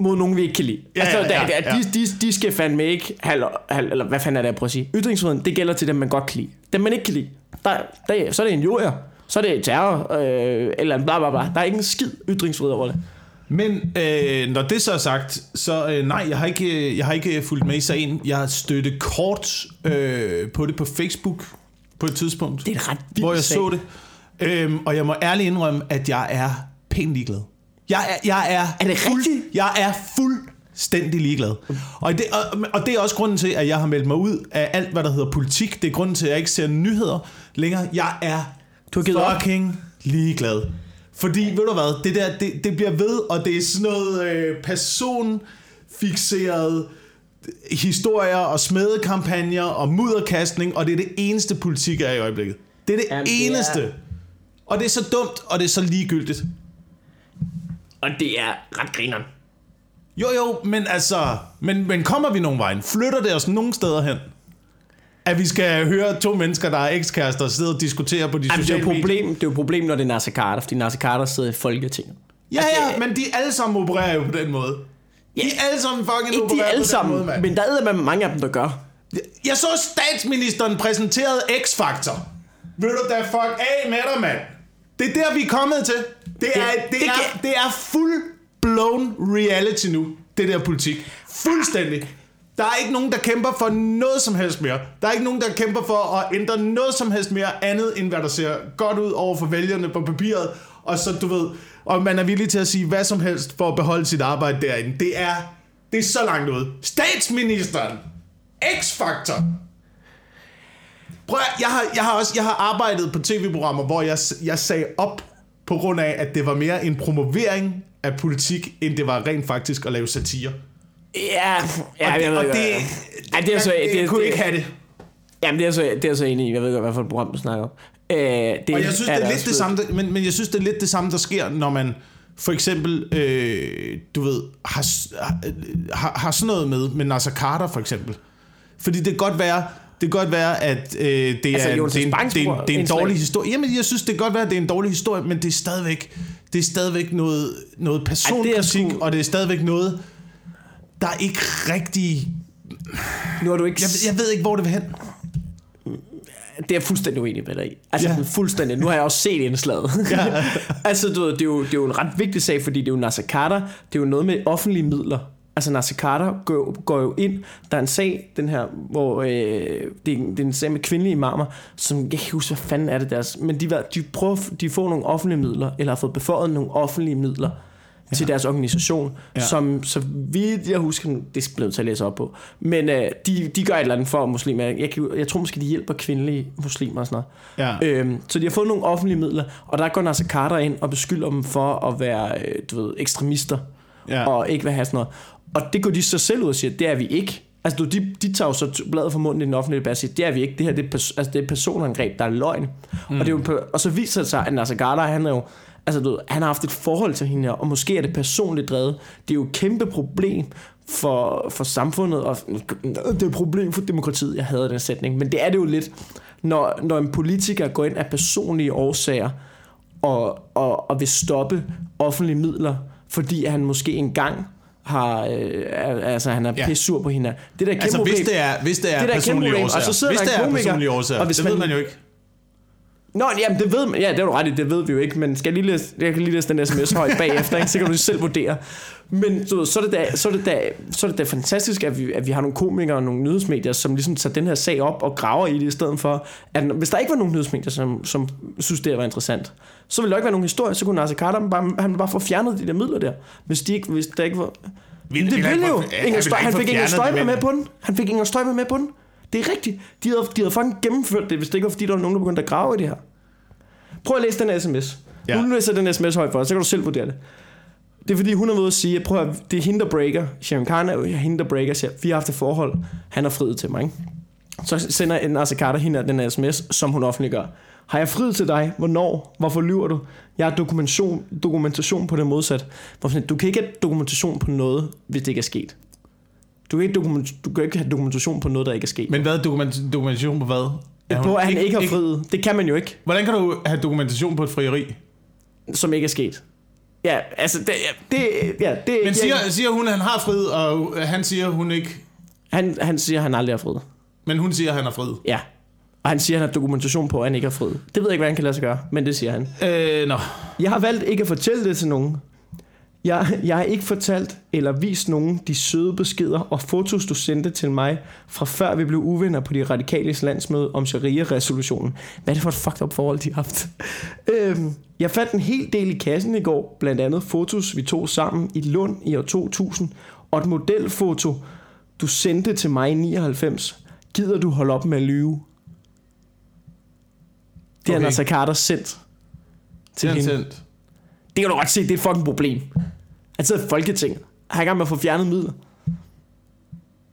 mod nogen, vi ikke kan lide. Ja, altså, ja, ja, ja. De, de, de skal fandme ikke, halv, halv, eller hvad fanden er det, jeg prøver at sige? Ytringsfriheden, det gælder til dem, man godt kan lide. Dem, man ikke kan lide, der, der, så er det en jurier, så er det terror, øh, eller bla bla bla. Der er ikke en skid ytringsfrihed over det. Men øh, når det så er sagt, så øh, nej, jeg har, ikke, jeg har ikke fulgt med i sagen. Jeg har støttet kort øh, på det på Facebook på et tidspunkt. Det er ret hvor jeg sag. så det. Øhm, og jeg må ærligt indrømme, at jeg er pænt ligeglad. Jeg er, jeg er, Er det rigtigt? Jeg er fuldstændig ligeglad. Og det, og, og det er også grunden til, at jeg har meldt mig ud af alt, hvad der hedder politik. Det er grunden til, at jeg ikke ser nyheder længere. Jeg er Du har givet op? fucking ligeglad. Fordi, ved du hvad, det der, det, det bliver ved, og det er sådan noget øh, personfixeret historier og smedekampagner og mudderkastning, og det er det eneste politik er i øjeblikket. Det er det Jamen, det eneste. er- Og det er så dumt, og det er så ligegyldigt. Og det er ret grineren. Jo, jo, men altså, men, men kommer vi nogen vejen? Flytter det os nogen steder hen? At vi skal høre to mennesker, der er ekskærester, sidde og diskutere på de Jamen, det, er sociale jo medier? problem, det er jo problem, når det er Nasser Carter, fordi Nasser Carter sidder i Folketinget. Ja, ja, men de alle sammen opererer jo på den måde. Ja, De alle sammen fucking Ikke de opererer alle på sammen, den måde, mand. men der er med mange af dem, der gør. Jeg så statsministeren præsenterede X-Factor. Ved du da fuck af med dig, mand. Det er der, vi er kommet til. Det er, det, det det er, det er full blown reality nu, det der politik. Fuldstændig. Der er ikke nogen, der kæmper for noget som helst mere. Der er ikke nogen, der kæmper for at ændre noget som helst mere andet, end hvad der ser godt ud over for vælgerne på papiret. Og så, du ved, og man er villig til at sige hvad som helst for at beholde sit arbejde derinde. Det er, det er så langt ud. Statsministeren! X-Factor! Prøv jeg har, jeg har også jeg har arbejdet på tv-programmer, hvor jeg, jeg sagde op på grund af, at det var mere en promovering af politik, end det var rent faktisk at lave satire. Ja, ja og jeg ved og godt. det, Ej, det er så... det, jeg kunne det, ikke have det. Jamen, det er, så, det er så enig i. Jeg ved godt, hvad for et program, du snakker om. Øh, det Og jeg synes, det er lidt det samme, der- men, men jeg synes, det er lidt det samme, der sker, når man for eksempel, øh, du ved, har, har, har sådan noget med, med Nasser Carter for eksempel. Fordi det kan godt være, det kan godt være, at øh, det, Altså, er, Jonas det, er en, det, er en, det er en dårlig historie. Jamen, jeg synes, det kan godt være, at det er en dårlig historie, men det er stadigvæk, det er stadigvæk noget, noget personkritik, sgu- og det er stadigvæk noget, der er ikke rigtig... Nu har du ikke... Jeg, jeg ved ikke, hvor det vil hen. Det er jeg fuldstændig uenig med dig i. Altså ja. fuldstændig. Nu har jeg også set indslaget. Ja. altså du ved, det er, jo, det er jo en ret vigtig sag, fordi det er jo Nasser Carter. Det er jo noget med offentlige midler. Altså Nasser Carter går, går jo ind. Der er en sag, den her, hvor øh, det, er, det er en sag med kvindelige imamer, som jeg kan ikke huske, hvad fanden er det deres. Men de, de, prøver, de får nogle offentlige midler, eller har fået beføjet nogle offentlige midler ja. til deres organisation, Ja. som så vidt jeg husker, det er blevet til at læse op på, men øh, de, de gør et eller andet for muslimer. Jeg, kan, jeg tror måske, de hjælper kvindelige muslimer og sådan noget. Ja. Øhm, så de har fået nogle offentlige midler, og der går Nasser Carter ind og beskylder dem for at være, øh, du ved, ekstremister, Ja. og ikke vil have sådan noget. Og det går de så selv ud og siger, det er vi ikke. Altså, du, de, de tager jo så bladet fra munden i den offentlige debat og siger, det er vi ikke. Det her det er, pers- altså, det er personangreb, der er løgn. Mm. Og, det er jo, og så viser det sig, at Nasser Carter, han er jo, altså, du han har haft et forhold til hende her, og måske er det personligt drevet. Det er jo et kæmpe problem for, for samfundet, og det er et problem for demokratiet. Jeg hader den sætning, men det er det jo lidt, når, når en politiker går ind af personlige årsager, og, og, og vil stoppe offentlige midler, fordi han måske engang har, øh, altså han er Ja. pisse sur på hende. Det der er kæmpe Altså, hvis det er, hvis det er Det der er personlige problem, og årsager. så sidder hvis der det en er komiker, årsager, og hvis det ved man- man jo ikke. Nå, jamen det ved man. Ja, det er jo ret i, det ved vi jo ikke, men skal jeg lige læse, jeg kan lige læse den sms højt bagefter, ikke? så kan du selv vurdere. Men du ved, så er det da, så er det da, så er det da fantastisk, at vi, at vi har nogle komikere og nogle nyhedsmedier, som ligesom tager den her sag op og graver i det, i stedet for, at hvis der ikke var nogen nyhedsmedier, som, som synes, det var interessant, så ville der ikke være nogen historie, så kunne Nasser Carter bare, han bare få fjernet de der midler der, hvis, de ikke, hvis der ikke var... Vil- det ville jo. Inger Støj, han fik Inger Støjberg med på den. Han fik Inger Støjberg med på den. Det er rigtigt. De havde, de havde fucking gennemført det, hvis det ikke var, fordi der var nogen, der begyndte at grave i det her. Prøv at læse den sms. Ja. Nu læser jeg den sms højt for dig, så kan du selv vurdere det. Det er fordi, hun er ude at sige, prøv at, det er hende, der breaker. Sharon Khan er hende, der breaker, siger, vi har haft et forhold. Han har friet til mig, ikke? Så sender Nasser Carter hende den her sms, som hun offentliggør. Har jeg friet til dig? Hvornår? Hvorfor lyver du? Jeg har dokumentation, dokumentation på det modsat. Du kan ikke have dokumentation på noget, hvis det ikke er sket. Du kan ikke, dokument, du kan ikke have dokumentation på noget, der ikke er sket. Men hvad er dokument, dokumentation på hvad? Er på, at han ikke har friet. Det kan man jo ikke, Hvordan kan du have dokumentation på et frieri? som ikke er sket. Ja, altså, det, det, ja, det Men siger, ja, siger hun, at han har friet, og han siger, at hun ikke... han, han siger, at han aldrig har friet. Men hun siger, at han har friet. Ja. Og han siger, at han har dokumentation på, at han ikke har friet. Det ved jeg ikke, hvad han kan lade sig gøre, men det siger han. Øh, nå. Jeg har valgt ikke at fortælle det til nogen. Jeg, jeg har ikke fortalt eller vist nogen de søde beskeder og fotos, du sendte til mig, fra før vi blev uvenner på de radikale landsmøde om Sharia-resolutionen. Hvad er det for et fucked up forhold, de har haft? øhm, jeg fandt en hel del i kassen i går, blandt andet fotos, vi tog sammen i Lund i år 2000, og et modelfoto, du sendte til mig i 99. Gider du holde op med at lyve? Det har Okay. Nasser Carter sendt Det til er han hende. sendt. Det kan du godt se, det er et fucking problem. Han sidder i Folketinget. Han er i gang med at få fjernet midler.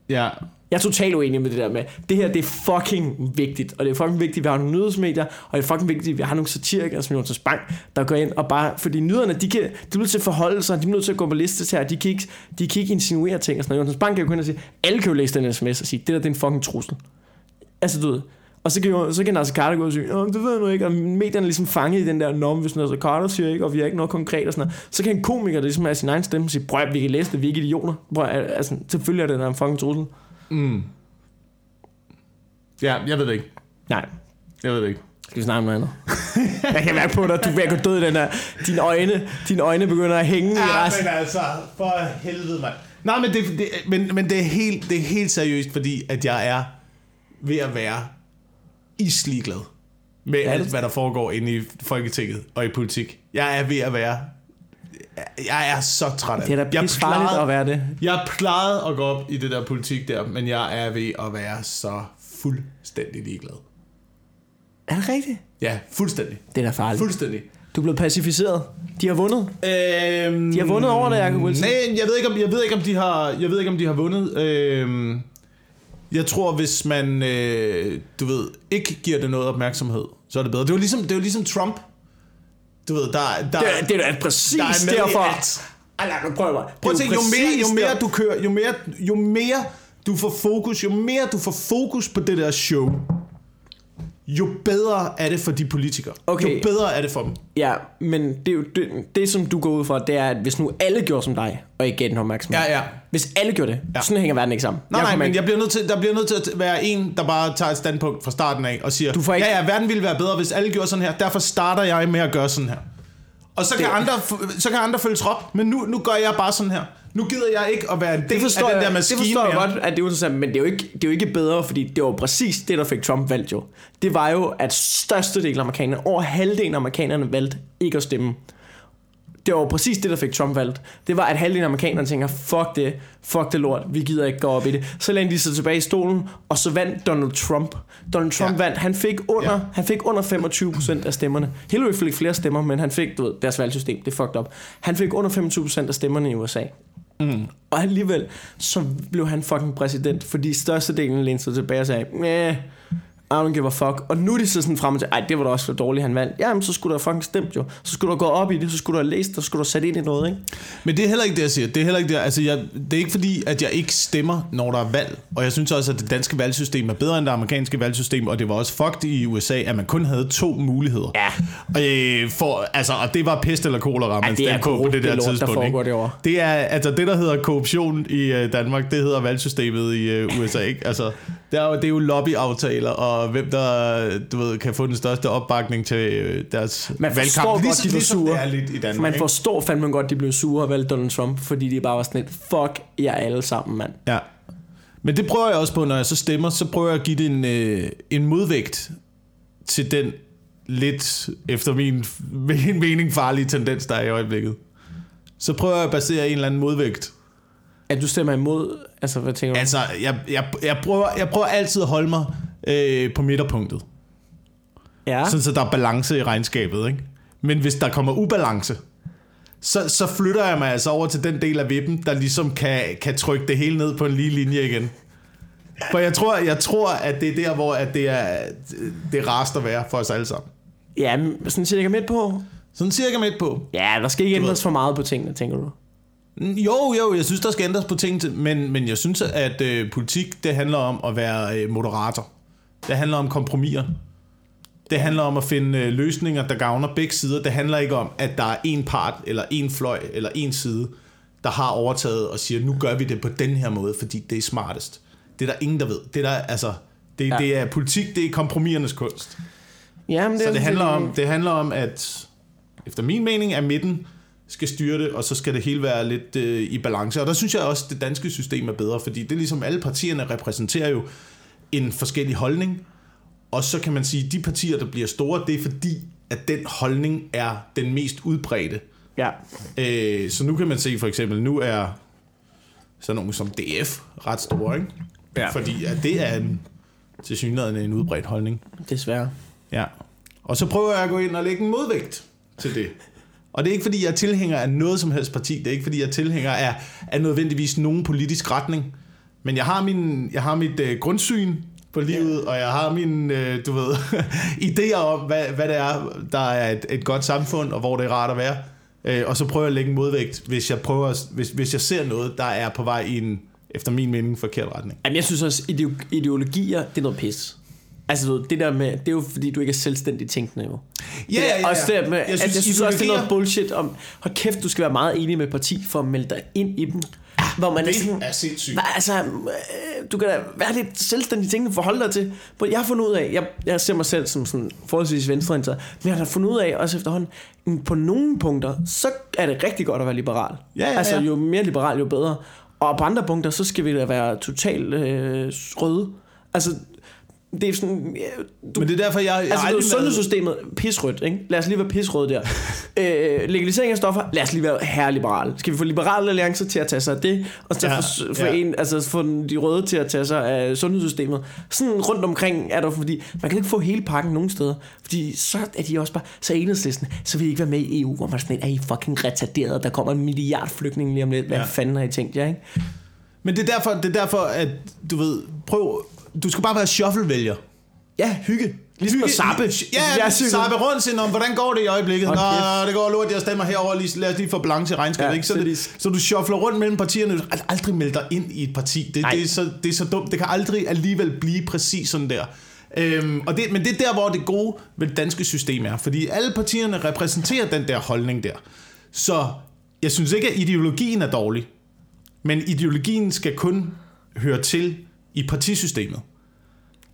Ja. Jeg er totalt uenig med det der med, det her det er fucking vigtigt, og det er fucking vigtigt, at vi har nogle nyhedsmedier, og det er fucking vigtigt, at vi har nogle satirikere som Jonas Bang, der går ind og bare, fordi nyhederne, de, kan, de er nødt til at forholde sig, de er nødt til at gå på liste til her, de kan ikke, de kan ikke insinuere ting og sådan noget. Jonas Bang kan jo og sige, alle kan jo læse den sms og sige, det der det er en fucking trussel. Altså du ved, og så kan, jo, så kan Nasser Carter gå og sige, Åh, det ved jeg nu ikke, og medierne er ligesom fanget i den der norm, hvis Nasser Carter siger ikke, og vi har ikke noget konkret og sådan noget. Så kan en komiker, der ligesom have sin egen stemme, sige, prøv at vi kan læse det, vi er ikke idioter. Prøv, at- altså, selvfølgelig er det der en fucking trussel. Mm. Ja, jeg ved det ikke. Nej, Jeg ved det ikke. Skal vi snakke om noget andet? jeg kan mærke på dig, du er ved at gå død i den her. Dine øjne, dine øjne begynder at hænge i resten. men altså, for helvede, mand. Nej, men det, det, men, men det, er helt, det er helt seriøst, fordi at jeg er ved at være islig glad med Ja, alt, det- hvad der foregår inde i Folketinget og i politik. Jeg er ved at være... Jeg er så træt af Det er da Jeg plejede- at være det. Jeg plejede at gå op i det der politik der, men jeg er ved at være så fuldstændig ligeglad. Er det rigtigt? Ja, fuldstændig. Det er da farligt. Fuldstændig. Du er blevet pacificeret. De har vundet. Øhm, De har vundet over dig, Jacob Wilson. Nej, jeg ved ikke om jeg ved ikke om de har jeg ved ikke om de har vundet. Øhm, jeg tror hvis man øh, du ved ikke giver det noget opmærksomhed, så er det bedre. Det var ligesom det var ligesom Trump. Du ved, der der Det, er- det er da præcis der er derfor. alt. Ej, mig. Prøv at er tænke, jo mere, jo mere du kører, jo mere, jo mere du får fokus, jo mere du får fokus på det der show, jo bedre er det for de politikere. Okay. Jo bedre er det for dem. Ja, men det, er jo, det, det, som du går ud fra, det er, at hvis nu alle gjorde som dig, og ikke gav den opmærksomhed. Ja, ja. Hvis alle gjorde det, Ja. sådan hænger verden ikke sammen. Nej, nej, kommer men ikke- jeg bliver nødt til, der bliver nødt til at være en, der bare tager et standpunkt fra starten af og siger, Du får ikke- ja, ja, verden ville være bedre, hvis alle gjorde sådan her. Derfor starter jeg med at gøre sådan her. Og så kan, Det- andre, f- så kan andre følge trop, men nu, nu gør jeg bare sådan her. Nu gider jeg ikke at være en del af den der maskine det forstår jeg godt, at det er interessant, men det er, jo ikke, det er jo ikke bedre, fordi det var præcis det, der fik Trump valgt jo. Det var jo, at størstedelen af amerikanerne, over halvdelen af amerikanerne valgte ikke at stemme. Det var jo præcis det, der fik Trump valgt. Det var, at halvdelen af amerikanerne tænker, fuck det, fuck det lort, vi gider ikke gå op i det. Så lænede de sig tilbage i stolen, og så vandt Donald Trump. Donald Trump Ja. vandt, han fik under, Ja. han fik under 25% af stemmerne. Hillary fik flere stemmer, men han fik, du ved, deres valgsystem, det er fucked up. Han fik under 25% af stemmerne i USA. Mm. Og alligevel, så blev han fucking præsident, fordi størstedelen lænede sig tilbage og sagde, Næh, i don't give a fuck. Og nu er de så sådan frem til, ej, det var da også for dårligt, han vandt. Jamen, så skulle have fucking stemt jo. Så skulle du gået op i det, så skulle du have læst, og så skulle du have sat ind i noget, ikke? Men det er heller ikke det, jeg siger. Det er heller ikke det. Altså, jeg, det er ikke fordi, at jeg ikke stemmer, når der er valg. Og jeg synes også, at det danske valgsystem er bedre end det amerikanske valgsystem. Og det var også fucked i USA, at man kun havde to muligheder. Ja. Øh, for, altså, og det var pest eller kolera, man det er på på det der det lort, der tidspunkt. foregår ikke? derovre. Det er, altså det, der hedder korruption i øh, Danmark, det hedder valgsystemet i øh, USA. Ikke? Altså, det, er jo, det er jo lobbyaftaler, og hvem der du ved, kan få den største opbakning til øh, deres Man valgkamp. forstår godt, Ligesom- de ligesom sure. Det er lidt i Danmark, Man ikke? forstår fandme godt, de blev sure og valgte Donald Trump, fordi de bare var sådan lidt, fuck jer alle sammen, mand. Ja. Men det prøver jeg også på, når jeg så stemmer, så prøver jeg at give det en, øh, en modvægt til den lidt, efter min, min mening, farlige tendens, der er i øjeblikket. Så prøver jeg at basere en eller anden modvægt. At du stemmer imod, altså hvad tænker du? Altså, jeg, jeg, jeg, prøver, jeg prøver altid at holde mig øh, på midterpunktet. ja. Sådan, så der er balance i regnskabet, ikke? Men hvis der kommer ubalance, så, så flytter jeg mig altså over til den del af vippen, der ligesom kan, kan trykke det hele ned på en lige linje igen. For jeg tror, jeg tror at det er der, hvor at det er det er rarest at være for os alle sammen. Ja, sådan cirka midt på. Sådan cirka midt på. Ja, der skal ikke ændres for meget på tingene, tænker du? Jo, jo, jeg synes, der skal ændres på ting, men, men jeg synes, at øh, politik, det handler om at være øh, moderator. Det handler om kompromiser. Det handler om at finde øh, løsninger, der gavner begge sider. Det handler ikke om, at der er en part, eller en fløj, eller en side, der har overtaget og siger, nu gør vi det på den her måde, fordi det er smartest. Det er der ingen, der ved. Det, er der, altså, det, ja. Det er politik, det er kompromisernes kunst. Ja, men Så det er handler, om, det handler om, at efter min mening, at midten skal styre det, og så skal det hele være lidt øh, i balance. Og der synes jeg også, at det danske system er bedre, fordi det er ligesom alle partierne repræsenterer jo en forskellig holdning, og så kan man sige, at de partier, der bliver store, det er fordi, at den holdning er den mest udbredte. Ja. Øh, så nu kan man se for eksempel, nu er sådan nogen som DF ret store, ikke? Ja. Fordi at det er en, til synligheden en udbredt holdning. Desværre. Ja. Og så prøver jeg at gå ind og lægge en modvægt til det. Og det er ikke, fordi jeg er tilhænger af noget som helst parti. Det er ikke, fordi jeg er tilhænger af, af nødvendigvis nogen politisk retning. Men jeg har, min, jeg har mit øh, grundsyn på livet, ja. og jeg har mine, øh, du ved, idéer om, hvad, hvad det er, der er et, et godt samfund, og hvor det er rart at være. Øh, og så prøver jeg at lægge en modvægt, hvis jeg, prøver, hvis, hvis jeg ser noget, der er på vej i en, efter min mening, forkert retning. Jamen, jeg synes også, ideologier, det er noget pis. Altså, ved, det der med, det er jo fordi, du ikke er selvstændig tænkende jo. Ja, ja, ja. Også det med, jeg synes, at jeg synes også, det er noget bullshit om, hold kæft, du skal være meget enig med parti for at melde dig ind i dem. Hvor man det er, sådan, er sindssygt. Altså, øh, du kan da være lidt selvstændig tingene forholde dig til. Jeg har fundet ud af, jeg, jeg ser mig selv som sådan forholdsvis venstreorienteret, men jeg har fundet ud af, også efterhånden, på nogle punkter, så er det rigtig godt at være liberal. Ja, ja, ja. Altså, jo mere liberal, jo bedre. Og på andre punkter, så skal vi da være totalt øh, røde. Altså, det er sådan... Ja, du, Men det er derfor, jeg... jeg altså, du, sundhedssystemet, pisrødt, ikke? Lad os lige være pisrøde der. øh, legalisering af stoffer, lad os lige være her liberal. Skal vi få liberale alliancer til at tage sig af det, og så ja, få, for ja. en, altså, få de røde til at tage sig af sundhedssystemet. Sådan rundt omkring er der, fordi man kan ikke få hele pakken nogen steder. Fordi så er de også bare, så enhedslisten, så vil I ikke være med i EU, hvor man sådan, er I fucking retarderet, der kommer en milliard flygtninge lige om lidt. Hvad ja. fanden har I tænkt jer, ikke? Men det er derfor, det er derfor at du ved, prøv du skal bare være shuffle-vælger. Ja, hygge. Ligesom at sappe. Ja, ja sappe rundt til, om, hvordan går det i øjeblikket? Okay. Nå, det går lort, jeg stemmer herover lige, lad os lige få balance i regnskabet. Ja, ikke? Så, det, så du shuffler rundt mellem partierne, du skal aldrig melde dig ind i et parti. Det, det, er så, det er så dumt. Det kan aldrig alligevel blive præcis sådan der. Øhm, og det, men det er der, hvor det gode ved det danske system er. Fordi alle partierne repræsenterer den der holdning der. Så jeg synes ikke, at ideologien er dårlig. Men ideologien skal kun høre til i partisystemet.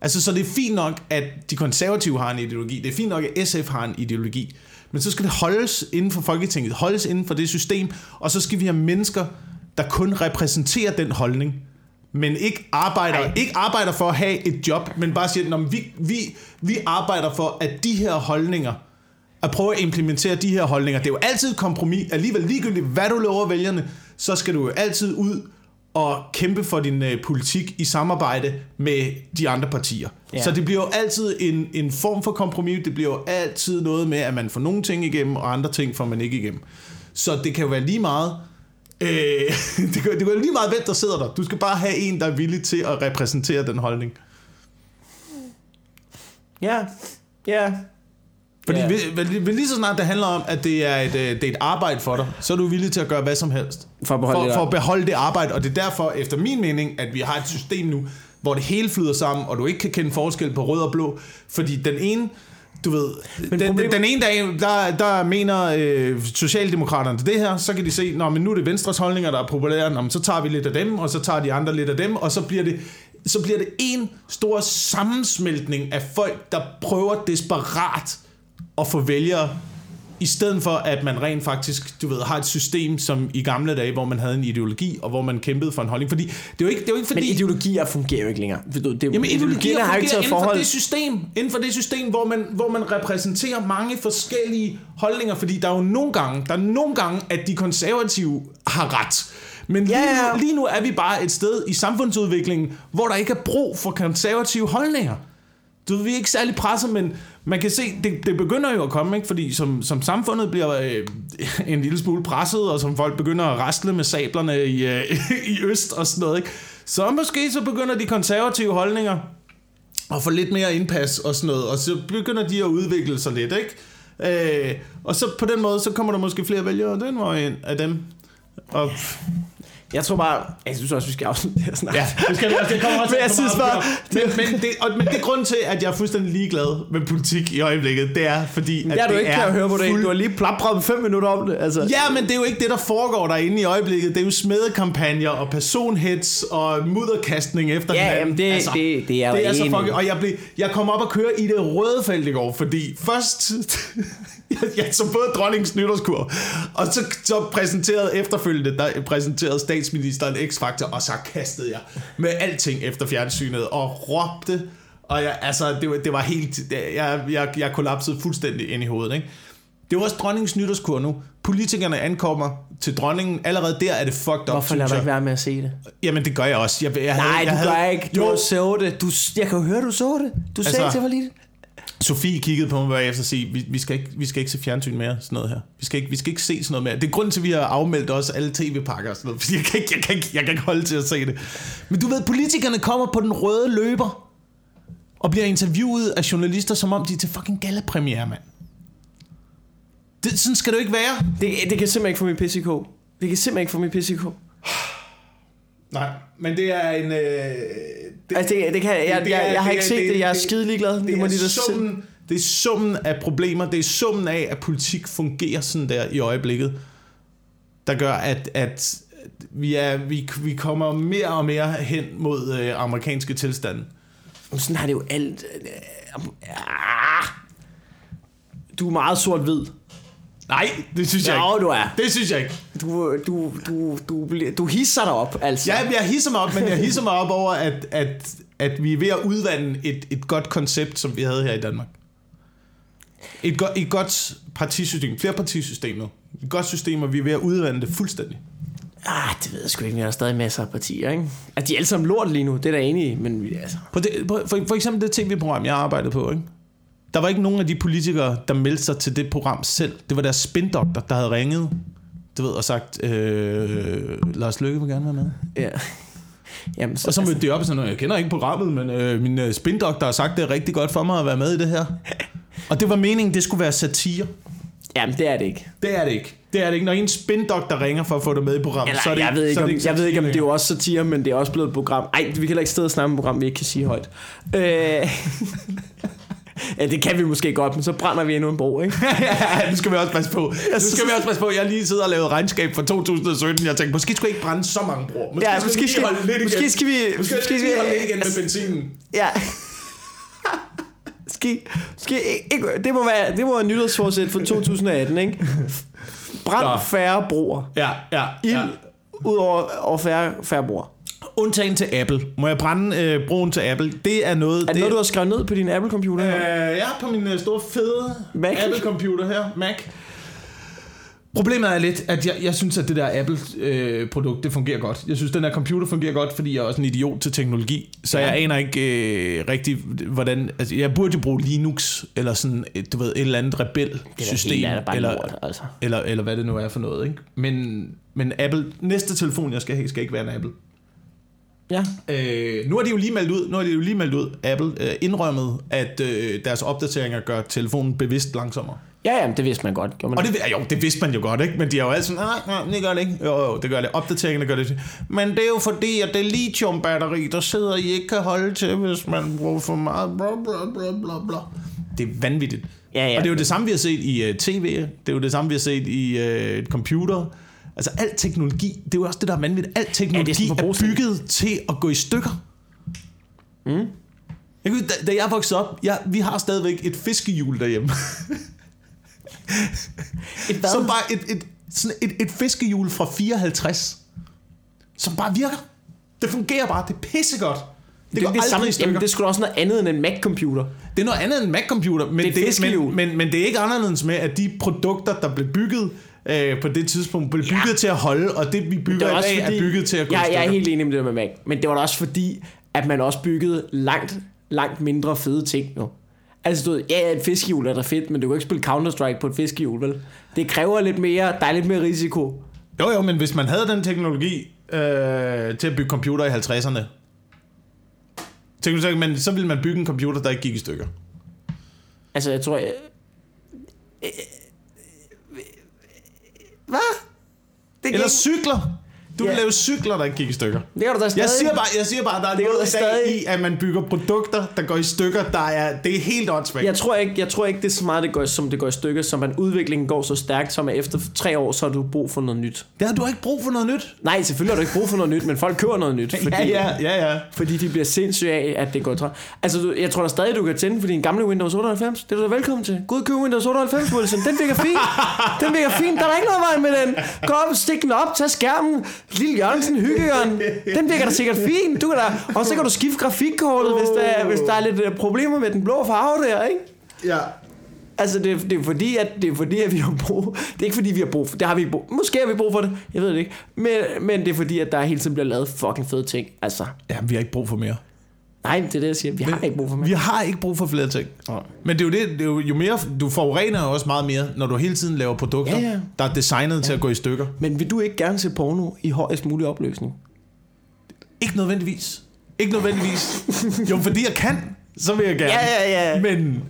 Altså, så det er fint nok, at de konservative har en ideologi. Det er fint nok, at SF har en ideologi. Men så skal det holdes inden for Folketinget, holdes inden for det system, og så skal vi have mennesker, der kun repræsenterer den holdning, men ikke arbejder, ikke arbejder for at have et job, men bare siger, at vi, vi, vi arbejder for, at de her holdninger, at prøve at implementere de her holdninger. Det er jo altid et kompromis. Alligevel ligegyldigt, hvad du lover vælgerne, så skal du jo altid ud at kæmpe for din øh, politik i samarbejde med de andre partier. Ja. Så det bliver jo altid en, en form for kompromis. Det bliver jo altid noget med, at man får nogle ting igennem, og andre ting får man ikke igennem. Så det kan jo være lige meget... Øh, det, kan, det kan lige meget, hvem der sidder der. Du skal bare have en, der er villig til at repræsentere den holdning. Ja, ja, fordi ja. ved lige så snart det handler om, at det er, et, øh, det er et arbejde for dig, så er du villig til at gøre hvad som helst. For at beholde, for, det, for at beholde det arbejde. Og det er derfor, efter min mening, at vi har et system nu, hvor det hele flyder sammen, og du ikke kan kende forskel på rød og blå. Fordi den ene, du ved, men den, problem... den ene dag, der, der mener øh, Socialdemokraterne det her, så kan de se, Nå, men nu er det Venstres holdninger, der er populære, Nå, men så tager vi lidt af dem, og så tager de andre lidt af dem, og så bliver det så bliver det en stor sammensmeltning af folk, der prøver desperat at få vælgere, i stedet for at man rent faktisk, du ved, har et system som i gamle dage, hvor man havde en ideologi, og hvor man kæmpede for en holdning. Fordi det er jo ikke, det er jo ikke fordi... Men ideologier fungerer jo ikke længere. Det, det, Jamen ideologier har ikke taget inden for det system, inden for det system, hvor man, hvor man repræsenterer mange forskellige holdninger, fordi der er jo nogle gange, der er nogle gange, at de konservative har ret. Men lige, ja. Nu, lige nu er vi bare et sted i samfundsudviklingen, hvor der ikke er brug for konservative holdninger. Du vi er ikke særlig presset, men man kan se, det, det begynder jo at komme, ikke? fordi som, som samfundet bliver øh, en lille smule presset, og som folk begynder at rastle med sablerne i, øh, i øst og sådan noget, ikke? så måske så begynder de konservative holdninger at få lidt mere indpas og sådan noget, og så begynder de at udvikle sig lidt, ikke? Øh, og så på den måde, så kommer der måske flere vælgere den vej ind af dem. Og jeg tror bare, jeg synes også, vi skal afslutte det her snart. Ja, det skal også. Det kommer også men jeg synes bare... Men, men, det, og, men det er grund til, at jeg er fuldstændig ligeglad med politik i øjeblikket. Det er fordi, at ja, du det ikke kan høre på det. Fuld... Du har lige plapret fem minutter om det. Altså. Ja, men det er jo ikke det, der foregår derinde i øjeblikket. Det er jo smedekampagner og personhets og mudderkastning efter Ja, jamen det, altså, det, det er jo det er så fucking, Og jeg, blev, jeg kom op og køre i det røde felt i går, fordi først... jeg så både dronningens nytårskur, og så, så præsenterede efterfølgende, der præsenterede statsministeren X-Factor, og så kastede jeg med alting efter fjernsynet, og råbte, og jeg, altså, det, var, det var helt, jeg, jeg, jeg kollapsede fuldstændig ind i hovedet, ikke? Det var også dronningens nytårskur nu. Politikerne ankommer til dronningen. Allerede der er det fucked up. Hvorfor lader du ikke være med at se det? Jamen, det gør jeg også. Jeg, jeg Nej, havde, jeg du havde, gør ikke. Du jo. så det. Du, jeg kan jo høre, du så det. Du altså, sagde til mig lige Sofie kiggede på mig bagefter og sige, vi, vi, skal ikke, vi skal ikke se fjernsyn mere, sådan noget her. Vi skal ikke, vi skal ikke se sådan noget mere. Det er grund til, at vi har afmeldt også alle tv-pakker og sådan noget, fordi jeg kan, ikke, jeg, kan ikke, jeg kan ikke holde til at se det. Men du ved, politikerne kommer på den røde løber og bliver interviewet af journalister, som om de er til fucking gallapremiere, mand. Det, sådan skal det jo ikke være. Det, det kan simpelthen ikke få min kog. Det kan simpelthen ikke få min kog. Nej, men det er en... Øh, det, Altså, det, det kan, jeg, det jeg, er- jeg, har det ikke set det- det, jeg er det- skide ligeglad. Det, det, må er summen, det er summen af problemer, det er summen af, at politik fungerer sådan der i øjeblikket, der gør, at, at vi, er, vi, vi kommer mere og mere hen mod øh, amerikanske tilstande. Sådan har det jo alt. øh, ah. Du er meget sort-hvid. Nej, det synes jeg Jo, ikke. du er. Det synes jeg ikke. Du, du, du, du, du hisser dig op, altså. Ja, jeg hisser mig op, men jeg hisser mig op over, at, at, at vi er ved at udvande et, et godt koncept, som vi havde her i Danmark. Et, go- et godt partisystem, flere partisystemet. Et godt system, og vi er ved at udvande det fuldstændig. Ah, det ved jeg sgu ikke, men der er stadig masser af partier, ikke? Altså, de er alle sammen lort lige nu, det er der enig i, men vi- altså... På det, på, for, for eksempel det tv-program, jeg arbejdede på, ikke? Der var ikke nogen af de politikere, der meldte sig til det program selv. Det var deres spindoktor, der havde ringet du ved, og sagt, øh, Lars Løkke vil gerne være med. Ja. Jamen, så, Og så mødte de op og sådan, jeg kender ikke programmet, men øh, min øh, spindoktor har sagt, det er rigtig godt for mig at være med i det her. Og det var meningen, det skulle være satire. jamen, det er det ikke. Det er det ikke. Det er det ikke. Når en spindoktor ringer for at få dig med i programmet, Eller, så er det, jeg, ved ikke, så er om, det jeg ved ikke, om det er jo også satire, men det er også blevet et program. Ej, vi kan heller ikke sidde og snakke om et program, vi ikke kan sige højt. Øh, ja, det kan vi måske godt, men så brænder vi endnu en bro, ikke? ja, nu skal vi også passe på. Nu skal vi også passe på. Jeg lige siddet og lavet regnskab for 2017. Jeg tænkte, måske skulle ikke brænde så mange broer. Måske Ja, skal måske skal, holde lidt igen. måske skal vi... Måske, Måske skal vi holde lidt igen med benzinen. Ja. Skal, skal, ikke, det, må være, det må være nytårsforsæt for 2018, ikke? Brænd færre broer. Ja, ja, Ild ja. ud over, over færre, færre broer. Undtagen til Apple. Må jeg brænde øh, broen til Apple? Det er noget... Er det noget, du har skrevet ned på din Apple-computer? Øh, jeg er på min øh, store fede. Apple-computer her, Mac. Problemet er lidt, at jeg, jeg synes, at det der Apple-produkt, det fungerer godt. Jeg synes, den her computer fungerer godt, fordi jeg er også en idiot til teknologi. Så Ja. jeg aner ikke øh, rigtig, hvordan... Altså, jeg burde jo bruge Linux, eller sådan, et, du ved, et eller andet rebel-system. Det er eller, lort, altså. eller, eller hvad det nu er for noget, ikke? Men, men Apple, næste telefon, jeg skal have, skal ikke være en Apple. Ja. Øh, nu har de jo lige meldt ud, nu har de jo lige meldt ud, Apple øh, indrømmet, at øh, deres opdateringer gør telefonen bevidst langsommere. Ja, jamen, det vidste man godt. Gjorde man Og det, jo, det vidste man jo godt, ikke? Men de er jo altid sådan, nej, nej, det gør det ikke. Jo, jo, det gør det. Opdateringerne gør det. Men det er jo fordi, at det lithiumbatteri, der sidder I ikke kan holde til, hvis man bruger for meget. Bla, bla, bla, bla, bla. Det er vanvittigt. Ja, ja. Og det er jo det samme, vi har set i uh, tv. Det er jo det samme, vi har set i uh, computer. Altså, al teknologi, det er jo også det, der er vanvittigt. Al teknologi ja, er, er bygget til at gå i stykker. Mm. Jeg kan, da, da jeg voksede op, ja, vi har stadigvæk et fiskehjul derhjemme. Et hvad? Som bare et, et, sådan et, et fiskehjul fra 54, som bare virker. Det fungerer bare. Det er pissegodt. Det, det, går det, samme, jamen, det er da også noget andet end en Mac-computer. Det er noget andet end en Mac-computer, men Det er et det, men, men, men det er ikke anderledes med, at de produkter, der blev bygget øh, på det tidspunkt, blev bygget Ja. til at holde, og det vi bygger Det i dag, er bygget til at gå i jeg, er helt enig med det med Mac. Men det var da også fordi, at man også byggede langt, langt mindre fede ting nu. Altså, du ved, ja, ja, et fiskehjul er da fedt, men du kan ikke spille Counter-Strike på et fiskehjul, vel? Det kræver lidt mere, der er lidt mere risiko. Jo, jo, men hvis man havde den teknologi øh, til at bygge computer i 50'erne, tænker du så, men så ville man bygge en computer, der ikke gik i stykker. Altså, jeg tror... Jeg... Hvad? Det Eller cykler. Du Ja. vil lave cykler, der ikke gik i stykker. Det kan du da stadig. Jeg siger bare, jeg siger bare der er Det noget i stadig- i, at man bygger produkter, der går i stykker, der er, det er helt åndssvagt. Jeg tror, ikke, jeg tror ikke, det er så meget, det går, som det går i stykker, som at udviklingen går så stærkt, som at efter tre år, så har du brug for noget nyt. Har du ikke brug for noget nyt. Nej, selvfølgelig har du ikke brug for noget nyt, men folk køber noget nyt. Fordi, Ja, ja, ja, ja. Fordi de bliver sindssyge af, at det går træt. Altså, du, jeg tror da stadig, du kan tænde for din gamle Windows 98. Det er du da velkommen til. Gud, køb Windows 98, Wilson. Den virker fint. Den virker fint. Der er ikke noget vej med den. Op, stik den op, tag skærmen. Lille Jørgensen, hyggejørgen. Den virker da sikkert fint. Du kan da, og så kan du skifte grafikkortet, hvis der, er- hvis der er lidt øh, problemer med den blå farve der, ikke? ja. Altså, det, er- det, er fordi, at, det er fordi, at vi har brug... Det er ikke fordi, vi har brug for det. har vi brug Måske har vi brug for det. Jeg ved det ikke. Men, men det er fordi, at der hele tiden bliver lavet fucking fede ting. Altså, Ja, vi har ikke brug for mere. Nej, det er det, jeg siger. Vi har ikke brug for mere. Vi har ikke brug for flere ting. Nej. Men det er jo det, det er jo, jo mere, du forurener jo også meget mere, når du hele tiden laver produkter, Ja, ja. der er designet ja. til at gå i stykker. Men vil du ikke gerne se porno i højest mulig opløsning? Ikke nødvendigvis. Ikke nødvendigvis. jo, fordi jeg kan, så vil jeg gerne. Ja, ja, ja. Men,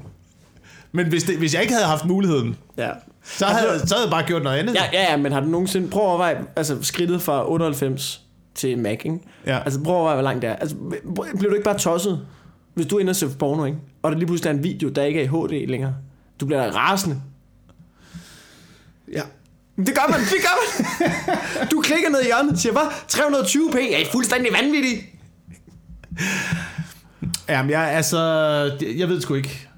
men hvis, det, hvis jeg ikke havde haft muligheden, Ja. så havde, så havde jeg bare gjort noget andet. Ja, ja, ja, men har du nogensinde... Prøv at overveje, altså skridtet fra 98 til Mac, ikke? Ja. Altså prøv at overveje, hvor langt det er. Altså, bliver du ikke bare tosset, hvis du er inde og ser porno, ikke? Og der lige pludselig er en video, der ikke er i HD længere. Du bliver da rasende. ja. Det gør man, det gør man. Du klikker ned i hjørnet og siger, hvad? 320p? Jeg er fuldstændig vanvittig. Jamen, jeg, altså, jeg ved det sgu ikke.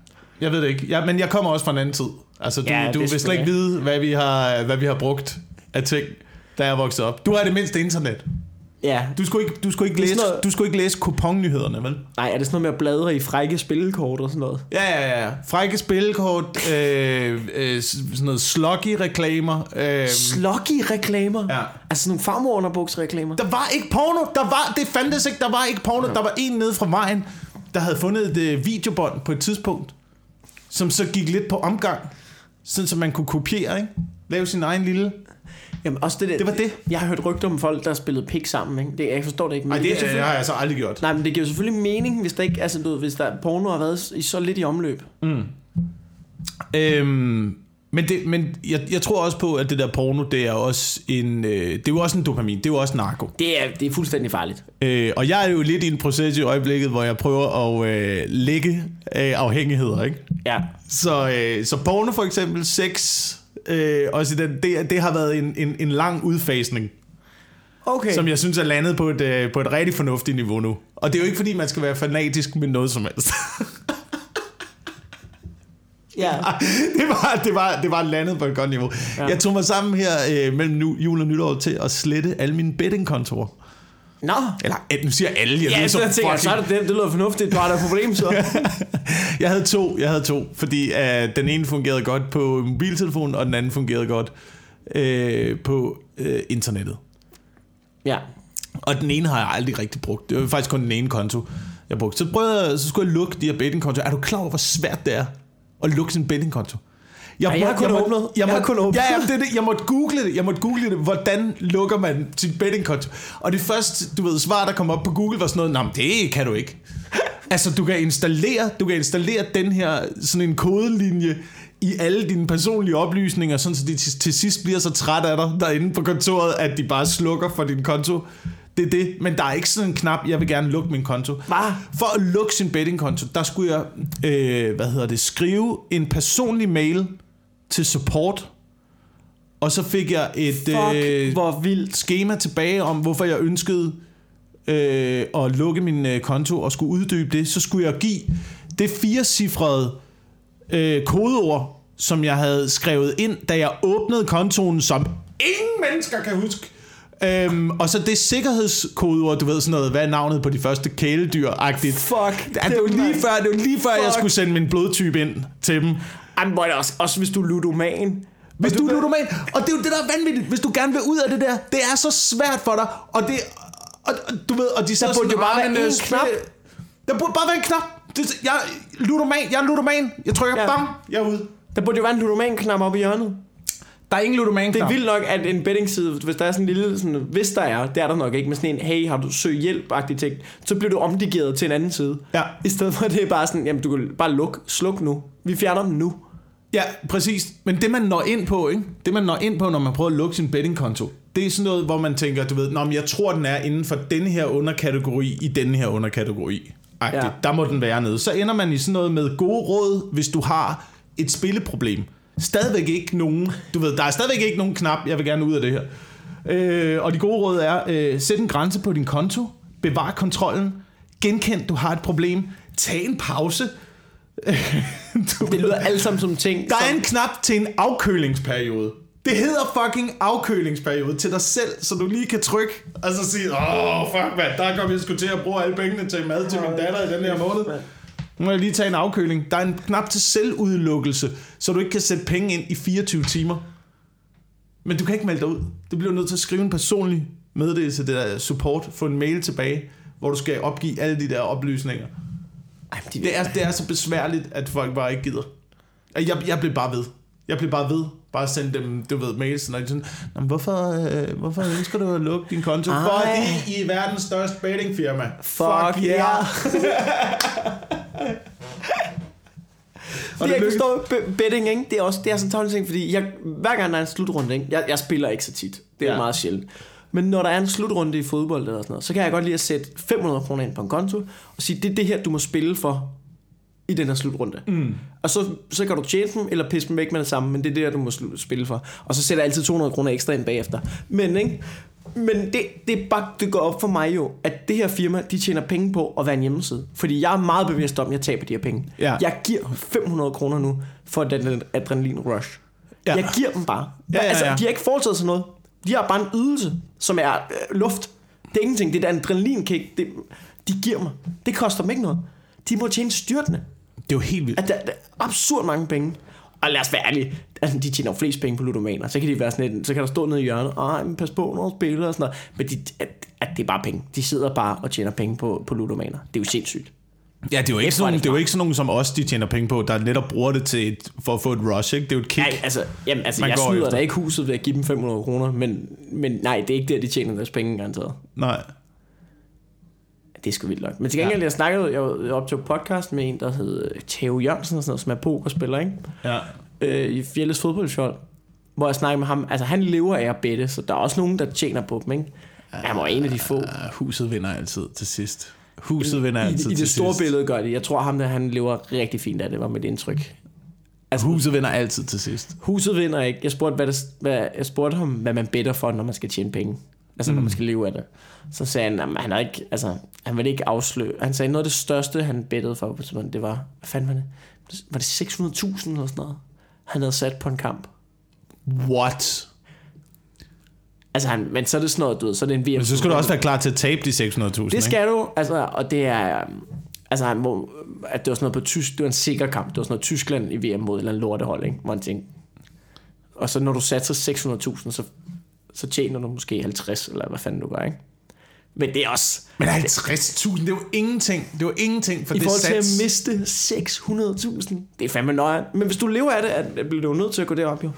Jeg ved det ikke. Jeg, men jeg kommer også fra en anden tid. Altså, du, Ja, ja, det du vil slet ikke vide, hvad vi, har, hvad vi har brugt af ting, da jeg voksede op. Du har det mindste internet. Ja. Du skulle ikke, du skulle ikke, læse, noget- du skulle ikke læse kuponnyhederne, vel? Nej, er det sådan noget med at bladre i frække spillekort og sådan noget? Ja, ja, ja. Frække spillekort, øh, øh, sådan noget sloggy-reklamer. Øh, Sloggy-reklamer? Ja. Altså sådan nogle farmor-underbuks-reklamer? der var ikke porno. Der var, det fandtes ikke. Der var ikke porno. Der var en nede fra vejen, der havde fundet et øh, videobånd på et tidspunkt, som så gik lidt på omgang, sådan så man kunne kopiere, ikke? Lave sin egen lille... Jamen også det der... Det var det. Jeg har hørt rygter om folk, der har spillet pik sammen, ikke? Det, jeg forstår det ikke. Nej, det, det, det har jeg så aldrig gjort. Nej, men det giver selvfølgelig mening, hvis der ikke, altså du hvis der porno har været i så lidt i omløb. Øhm, men det, men jeg, jeg tror også på, at det der porno, det er også en, øh, det er jo også en dopamin, det er jo også narko. Det er, det er fuldstændig farligt. Øh, og jeg er jo lidt i en proces i øjeblikket, hvor jeg prøver at øh, lægge øh, afhængigheder, ikke? Ja. Så, øh, så porno for eksempel, sex, øh, også i den, det, det har været en, en, en lang udfasning, Okay. som jeg synes er landet på et, øh, på et rigtig fornuftigt niveau nu. Og det er jo ikke fordi, man skal være fanatisk med noget som helst. Ja. det, var, det, var, det var landet på et godt niveau. Ja. Ja. Jeg tog mig sammen her øh, mellem nu, jul og nytår til at slette alle mine bettingkontorer. Nå. Eller, øh, nu siger jeg alle. Jeg, Ja, så jeg tænker, så er det det, det lyder fornuftigt. Du har da et problem, så. jeg havde to, jeg havde to, fordi øh, den ene fungerede godt på mobiltelefonen, og den anden fungerede godt øh, på øh, internettet. Ja. Og den ene har jeg aldrig rigtig brugt. Det var faktisk kun den ene konto, jeg brugte. Så, prøvede jeg, så skulle jeg lukke de her bettingkontoer. Er du klar over, hvor svært det er at lukke sin bettingkonto? Jeg har kun måtte- åbnet. Jeg, Jeg måtte, kun åbnet. Ja, ja, det, det. Jeg måtte google det. Jeg måtte google det. Hvordan lukker man sin bettingkonto? Og det første, du ved, svar, der kom op på Google, var sådan noget, nej, det kan du ikke. altså, du kan installere, du kan installere den her, sådan en kodelinje i alle dine personlige oplysninger, sådan så de til, til sidst bliver så træt af dig derinde på kontoret, at de bare slukker for din konto. Det er det, men der er ikke sådan en knap, jeg vil gerne lukke min konto. Hvad? For at lukke sin bettingkonto, der skulle jeg, øh, hvad hedder det, skrive en personlig mail til support, og så fik jeg et Fuck, øh, hvor vildt. schema tilbage om, hvorfor jeg ønskede øh, at lukke min øh, konto og skulle uddybe det. Så skulle jeg give det firecifrede øh, kodeord, som jeg havde skrevet ind, da jeg åbnede kontoen, som ingen mennesker kan huske. Øhm, og så det sikkerhedskodeord, du ved sådan noget, hvad er navnet på de første kæledyr-agtigt. Fuck. Ja, det var lige før, det var lige før jeg Fuck. skulle sende min blodtype ind til dem. Jamen, det også, også hvis du er ludoman. Hvis du, er ludoman, og det er jo det, der er vanvittigt, hvis du gerne vil ud af det der, det er så svært for dig, og det, og, og du ved, og de sidder burde jo bare "Ah, være men, øh, knap." Der burde bare være en knap. Det, jeg, ludoman, jeg er ludoman, jeg trykker, Ja. bam, jeg er ude. Der burde jo være en ludoman-knap oppe i hjørnet. Der er ingen ludoman Det er vildt nok, at en betting-side, hvis der er sådan en lille, sådan, hvis der er, det er der nok ikke, men sådan en, hey, har du søg hjælp-agtig ting, så bliver du omdigeret til en anden side. Ja. I stedet for, at det er bare sådan, jamen du kan bare luk, sluk nu. Vi fjerner dem nu. Ja, præcis. Men det man når ind på, ikke? Det man når ind på, når man prøver at lukke sin bettingkonto, det er sådan noget, hvor man tænker, du ved, Nå, men jeg tror, den er inden for denne her underkategori i denne her underkategori. Ja. Ja. Der må den være nede. Så ender man i sådan noget med gode råd, hvis du har et spilleproblem. Stadigvæk ikke nogen, du ved, der er stadigvæk ikke nogen knap, jeg vil gerne ud af det her. Øh, og de gode råd er, øh, sæt en grænse på din konto, bevar kontrollen, genkend, du har et problem, tag en pause. Du Det lyder alt sammen som ting, der er som, en knap til en afkølingsperiode. Det hedder fucking afkølingsperiode til dig selv, så du lige kan trykke og så sige, åh, oh, fuck man, der kom jeg sgu til at bruge alle pengene til mad til min datter i den her måned. Nu må jeg lige tage en afkøling. Der er en knap til selvudelukkelse, så du ikke kan sætte penge ind i 24 timer. Men du kan ikke melde dig ud. Du bliver nødt til at skrive en personlig meddelelse til det der support, få en mail tilbage, hvor du skal opgive alle de der oplysninger. Ej, de, Det er, det er så besværligt, at folk bare ikke gider. Jeg, jeg blev bare ved. Jeg blev bare ved. Bare sende dem, du ved, mails, og de sådan, "Nå, hvorfor, øh, hvorfor ønsker du at lukke din konto? Ej. Fordi I er verdens største bettingfirma. Fuck yeah. Og det, jeg forstår be- betting, ikke? det er også det er sådan en ting, fordi jeg, hver gang der er en slutrunde, ikke? Jeg, jeg spiller ikke så tit, det er ja. meget sjældent. Men når der er en slutrunde i fodbold eller sådan noget, så kan jeg godt lide at sætte 500 kroner ind på en konto, og sige, det er det her, du må spille for i den her slutrunde. Mm. Og så, så kan du tjene dem, eller pisse dem væk med det samme, men det er det her, du må spille for. Og så sætter jeg altid 200 kroner ekstra ind bagefter. Men, ikke? Men det, det, er bare, det går op for mig jo, at det her firma, de tjener penge på at være en hjemmeside. Fordi jeg er meget bevidst om, at jeg taber de her penge. Ja. Jeg giver 500 kroner nu for den adrenalin rush. Ja. Jeg giver dem bare. Ja, ja, Altså, ja. de har ikke foretaget sig noget. De har bare en ydelse, som er øh, luft. Det er ingenting. Det er et adrenalinkick, det, de giver mig. Det koster dem ikke noget. De må tjene styrtende. Det er jo helt vildt. At der, der er absurd mange penge. Og lad os være ærlige, altså, de tjener jo flest penge på ludomaner. Så kan de være sådan et, så kan der stå nede i hjørnet, ej, men pas på, når spiller og sådan noget. Men de, at, at, det er bare penge. De sidder bare og tjener penge på, på ludomaner. Det er jo sindssygt. Ja, det er jo ikke, sådan, det er jo ikke sådan nogen som os, de tjener penge på, der netop bruger det til et, for at få et rush, ikke? Det er jo et kick. Ja, altså, jamen, altså jeg snyder efter. da ikke huset ved at give dem 500 kroner, men, men nej, det er ikke der, de tjener deres penge garanteret. Nej. Det er sgu vildt nok. Men til gengæld, jeg snakkede, jeg optog podcast med en, der hed Theo Jørgensen, og sådan noget, som er pokerspiller, ikke? Ja. øh, i Fjelles fodboldskjold, hvor jeg snakker med ham. Altså, han lever af at bette, så der er også nogen, der tjener på dem, ikke? Han var en af de få. Ja, huset vinder altid til sidst. Huset vinder I, altid I til det store sidst. billede gør det. Jeg tror, ham der, han lever rigtig fint af det, var mit indtryk. Altså, huset vinder altid til sidst. Huset vinder ikke. Jeg spurgte, hvad det, hvad, jeg spurgte ham, hvad man bedder for, når man skal tjene penge. Altså, mm. når man skal leve af det. Så sagde han, at han, har ikke, altså, han ville ikke afsløre. Han sagde, noget af det største, han bettede for, det var, hvad fanden var det? Var det 600.000 eller sådan noget? Han havde sat på en kamp. What? Altså, han, men så er det sådan noget, du ved, så er det en VM. Men så skal du også være klar til at tabe de 600.000, Det skal du, altså, og det er, um, altså, han må, at det var sådan noget på tysk, det var en sikker kamp, det var sådan noget Tyskland i VM mod et eller andet lortehold, ikke? Hvor han tænkte, og så når du satser 600.000, så, så tjener du måske 50, eller hvad fanden du gør, ikke? Men det er også, Men 50.000, det er jo ingenting. Det er jo ingenting for i det forhold til at sats. miste 600.000, det er fandme nøje. Men hvis du lever af det, at, bliver du nødt til at gå derop, jo.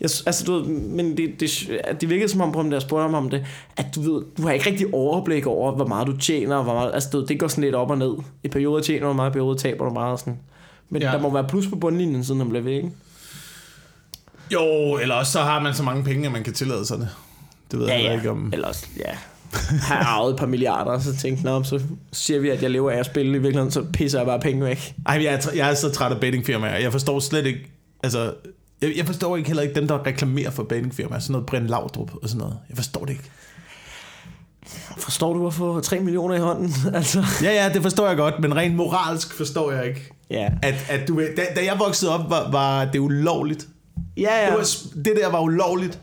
Jeg, altså, du ved, men det, det, det virkede som om, på da jeg spurgte ham om det, at du ved, du har ikke rigtig overblik over, hvor meget du tjener, og hvor meget, altså, du ved, det går sådan lidt op og ned. I perioder tjener du meget, i perioder taber du meget, sådan. Men Ja. ja. der må være plus på bundlinjen, siden han blev væk, ikke? Jo, eller også så har man så mange penge, at man kan tillade sig det. Det ved jeg heller ikke om. Ellers, ja. Har arvet et par milliarder, og så tænkte jeg, så siger vi, at jeg lever af at spille. I virkeligheden, så pisser jeg bare penge væk. Ej, jeg er, jeg er så træt af bettingfirmaer. Jeg forstår slet ikke... Altså, jeg, jeg forstår ikke heller ikke dem, der reklamerer for bettingfirmaer. Sådan noget Brind Laudrup og sådan noget. Jeg forstår det ikke. Forstår du, hvorfor 3 millioner i hånden? altså, Ja, ja, det forstår jeg godt, men rent moralsk forstår jeg ikke. ja. At, at du, da, da jeg voksede op, var, var det ulovligt. Ja, Det, ja. var, s- det der var ulovligt.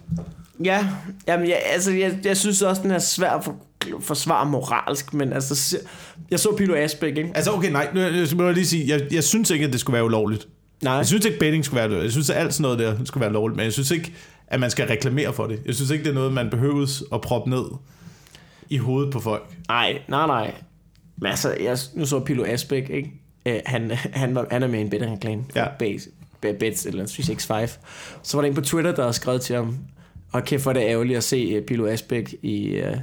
Ja, jamen, jeg, altså, jeg, jeg synes også, den er svær at for, forsvare moralsk, men altså, jeg så Pilo Asbæk, ikke? Altså, okay, nej, nu, jeg må jeg lige sige, jeg, jeg synes ikke, at det skulle være ulovligt. Nej, Jeg synes ikke, betting skulle være det. Jeg synes, at alt sådan noget der skulle være lovligt, men jeg synes ikke, at man skal reklamere for det. Jeg synes ikke, det er noget, man behøves at proppe ned i hovedet på folk. nej, nej, nej. Men altså, jeg, nu så Pilo Asbæk, ikke? Øh, han, han, var, han er med i en bedre reklame. Ja. Base, Bets eller 365. Så var der en på Twitter, der har skrevet til ham, og kæft hvor er det ærgerligt at se uh, Pilo Asbæk i, uh,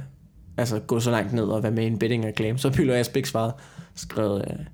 altså, gå så langt ned og være med i en betting reklame. Så Pilo Asbæk svaret, skrevet, uh,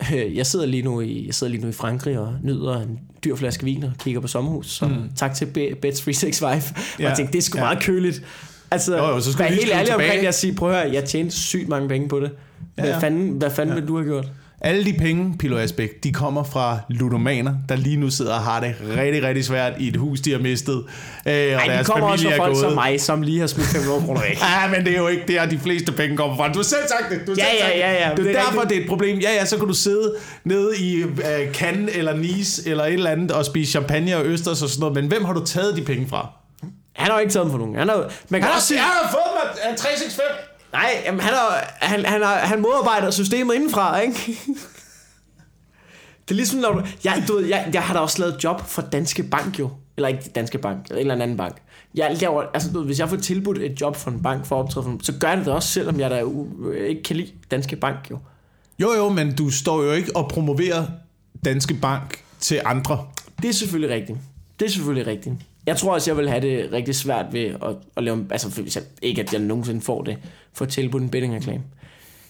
jeg sidder lige nu i jeg sidder lige nu i Frankrig og nyder en dyr flaske vin og kigger på sommerhus. Så mm. tak til Be- Bet365. Ja. Og tænkte, det er sgu ja. meget køligt. Altså, Jo, jo, så skal vær helt ærlig tilbage. omkring det og sige, prøv at høre, jeg tjente sygt mange penge på det. Hvad ja. fanden, hvad fanden ja. vil du have gjort? Alle de penge, Pilo Asbæk, de kommer fra ludomaner, der lige nu sidder og har det rigtig, rigtig svært i et hus, de har mistet. Øh, og Ej, de deres kommer også fra folk gået. som mig, som lige har smidt 500 kroner væk. Ja, men det er jo ikke der, de fleste penge kommer fra. Du har selv sagt det. Du har Ja, selv ja, sagt det. ja, ja, Det er det er derfor, rigtigt. det er et problem. Ja, ja, så kan du sidde nede i uh, Cannes eller Nice eller et eller andet og spise champagne og østers og sådan noget. Men hvem har du taget de penge fra? Han har jo ikke taget dem for nogen. Han har, man kan også sige, har fået dem af 365. nej, jamen, han, har, han, han, har, han modarbejder systemet indenfra, ikke? Det er ligesom, når du... Jeg, du ved, jeg, jeg har da også lavet job for Danske Bank jo. Eller ikke Danske Bank, eller en eller anden bank. Jeg laver, altså, du ved, hvis jeg får tilbudt et job for en bank for at optræde for så gør jeg det da også, selvom jeg da u- ikke kan lide Danske Bank jo. Jo, jo, men du står jo ikke og promoverer Danske Bank til andre. Det er selvfølgelig rigtigt. Det er selvfølgelig rigtigt. Jeg tror også, jeg vil have det rigtig svært ved at, at lave... Altså, hvis jeg, ikke at jeg nogensinde får det, for at tilbudt en bettingreklame.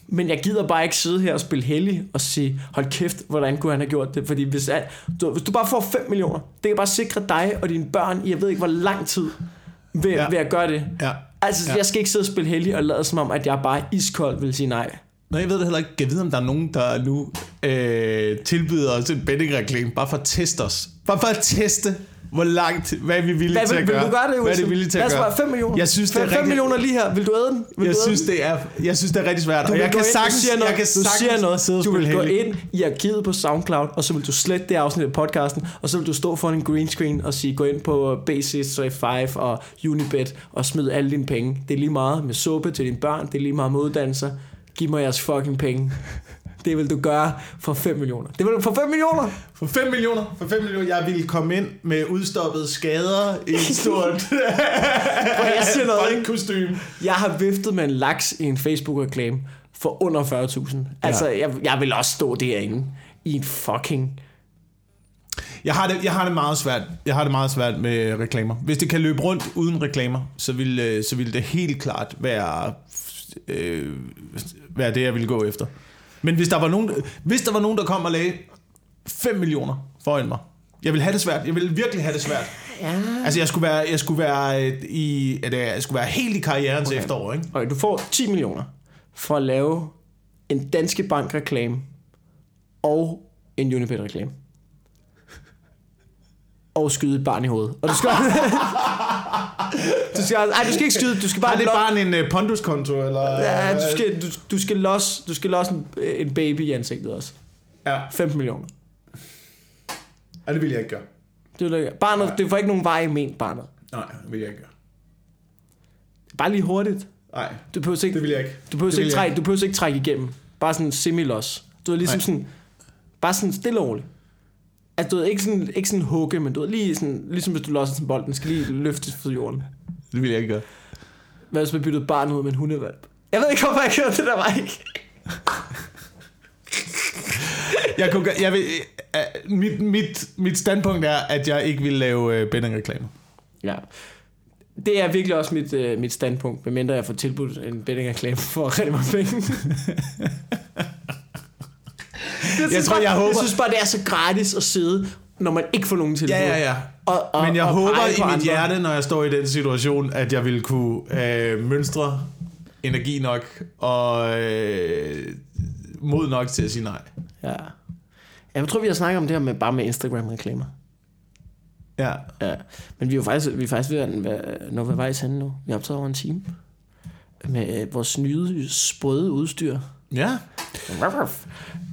Men jeg gider bare ikke sidde her og spille heldig og sige, hold kæft, hvordan kunne han have gjort det? Fordi hvis, at, du, hvis du bare får 5 millioner, det kan bare sikre dig og dine børn i, jeg ved ikke hvor lang tid, ved, Ja. ved at gøre det. Ja. Altså, ja. jeg skal ikke sidde og spille heldig og lade som om, at jeg bare iskold vil sige nej. Nej, jeg ved det heller ikke. Jeg ved, om der er nogen, der nu øh, tilbyder os en bettingreklame, bare for at teste os. Bare for at teste, hvor langt, hvad er vi villige Hvad, til vil, at vil gøre. du gøre det, Hvad er Wilson? det villige til at gøre? bare 5 millioner. Jeg synes, det er 5 rigtig- millioner lige her. Vil du æde den? Vil Jeg du synes, den? det er, jeg synes, det er rigtig svært, Du og vil jeg kan ind, sagtens, du siger noget, jeg kan du sagtens siger noget, sidde du vil gå ind i arkivet på SoundCloud, og så vil du slette det afsnit af podcasten, og så vil du stå foran en green screen og sige, gå ind på B635 og Unibet og smid alle dine penge. Det er lige meget med suppe til dine børn, det er lige meget med uddannelser. Giv mig jeres fucking penge. Det vil du gøre for 5 millioner. Det vil du for 5 millioner? For 5 millioner, for 5 millioner, jeg ville komme ind med udstoppede skader i et stort jeg siger noget, kostume. Jeg har viftet med en laks i en Facebook-reklame for under 40.000. Altså, jeg, jeg vil også stå derinde i en fucking... Jeg har, det, jeg har det meget svært. Jeg har det meget svært med reklamer. Hvis det kan løbe rundt uden reklamer, så vil, øh, så vil det helt klart være, øh, være det, jeg vil gå efter. Men hvis der var nogen, hvis der var nogen, der kom og lagde 5 millioner foran mig, jeg vil have det svært. Jeg vil virkelig have det svært. Ja. Altså, jeg skulle være, jeg skulle være, øh, i, at jeg skulle være helt i karrierens okay. efterår, ikke? Okay, du får 10 millioner for at lave en Danske Bank-reklame og en Unibet-reklame. Og skyde et barn i hovedet. Og du skal... du skal, ej, du skal ikke skyde, du skal bare... Var det lo- bare en uh, ponduskonto, eller? Ja, du skal, du, du skal losse, du skal losse en, en baby i ansigtet også. Ja, 15 millioner. ja det vil jeg ikke gøre. Det, er, barnet, det får ikke nogen vej i men, barnet. Nej, det vil jeg ikke gøre. Bare lige hurtigt. Nej, Du behøver ikke, det vil jeg ikke. du behøver vil ikke, jeg trække, du behøver ikke trække igennem. Bare sådan semi-loss. Du er ligesom Nej. sådan... Bare sådan stille og roligt. Altså, du ved, ikke sådan, ikke sådan hugge, men du ved, lige sådan, ligesom hvis du losser sådan en bold, den skal lige løftes fra jorden. Det vil jeg ikke gøre. Hvad hvis man byttede barn ud med en hundevalp? Jeg ved ikke, hvorfor jeg gjorde det der var ikke. Jeg kunne, gøre- jeg vil, uh, mit, mit, mit standpunkt er, at jeg ikke vil lave uh, bettingreklamer. Ja. Det er virkelig også mit, øh, mit standpunkt, medmindre jeg får tilbudt en bettingreklame for rigtig mange penge. jeg, synes tror, bare, jeg håber- Jeg synes bare, det er så gratis at sidde, når man ikke får nogen tilbud. Ja, ja, ja. Og, og, Men jeg og håber i mit andre. hjerte, når jeg står i den situation, at jeg vil kunne øh, mønstre energi nok og øh, mod nok til at sige nej. Ja. Jeg tror, vi har snakket om det her med bare med Instagram-reklamer. Ja. Ja. Men vi er jo faktisk, vi er faktisk ved at være, nå, hvad vejs henne nu. Vi har optaget over en time. Med øh, vores nye sprøde udstyr. Ja.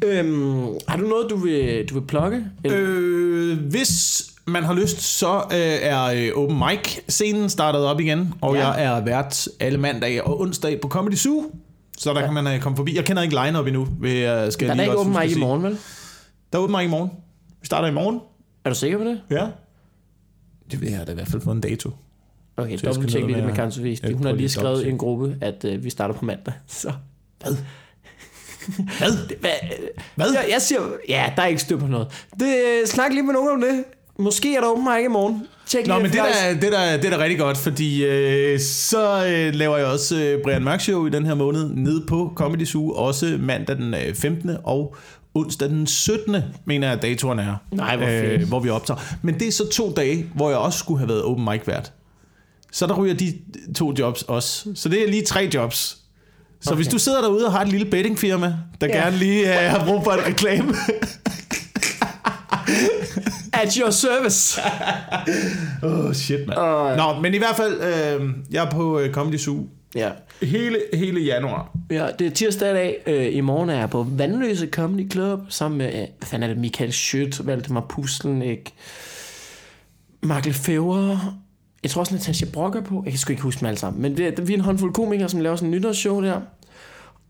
Øhm, har du noget, du vil, du vil plukke? Eller? Øh, hvis man har lyst, så øh, er øh, Open Mic-scenen startet op igen, og Ja. jeg er vært alle mandag og onsdag på Comedy Zoo. Så der ja. kan man øh, komme forbi. Jeg kender ikke line-up endnu. Vil jeg, skal Der er lige ikke mig at i morgen, vel? Der er åben mic i morgen. Vi starter i morgen. Er du sikker på det? Ja. Det vil jeg da i hvert fald få en dato. Okay, dobbelt tjek lige det med Karen Sofie. Hun har lige skrevet i en gruppe, at øh, vi starter på mandag. Så. Hvad? Hvad? Hvad? Hvad? Jeg, jeg siger, ja, der er ikke styr på noget. Det, øh, snak lige med nogen om det. Måske er der åben i morgen. Tjek Nå, men det der, det, der, det er da rigtig godt, fordi øh, så øh, laver jeg også øh, Brian Mørk Show i den her måned nede på Comedy Zoo, også mandag den øh, 15. og onsdag den 17. mener jeg, at datoren er. Nej, hvor fedt. hvor vi optager. Men det er så to dage, hvor jeg også skulle have været open mic vært. Så der ryger de to jobs også. Så det er lige tre jobs. Så okay. Hvis du sidder derude og har et lille bettingfirma, der Ja. ja. gerne lige øh, har brug for en reklame, At your service. Oh, shit, mand. Åh. Nå, men i hvert fald, øh, jeg er på øh, Comedy Zoo ja. hele, hele januar. ja, det er tirsdag i dag. Øh, I morgen er jeg på Vandløse Comedy Club sammen med, øh, hvad fanden er det, Michael Schødt, Valdemar Pustelnik, Mark Lefebvre, jeg tror også, Natasha Brock er på. Jeg kan sgu ikke huske dem alle sammen. Men det, er- vi er en håndfuld komikere, som laver sådan en nytårsshow der.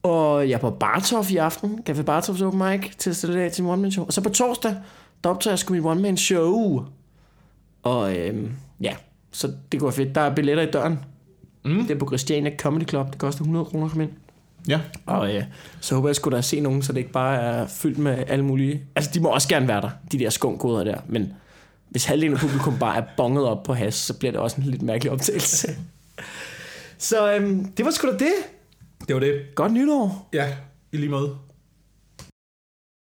Og jeg er på Bartov i aften. Café Bartovs open mic til at stille af til min one-man show. Og så på torsdag, der optager jeg sgu mit one-man show. Og øhm, ja, så det går fedt. Der er billetter i døren. Mm. Det er på Christiania Comedy Club. Det koster 100 kroner at komme ind. Ja. Og øh, så håber jeg skulle da se nogen, så det ikke bare er fyldt med alle mulige... Altså, de må også gerne være der, de der skumgoder der. Men hvis halvdelen af publikum bare er bonget op på has, så bliver det også en lidt mærkelig optagelse. så øhm, det var sgu da det. Det var det. Godt nytår. Ja, i lige måde.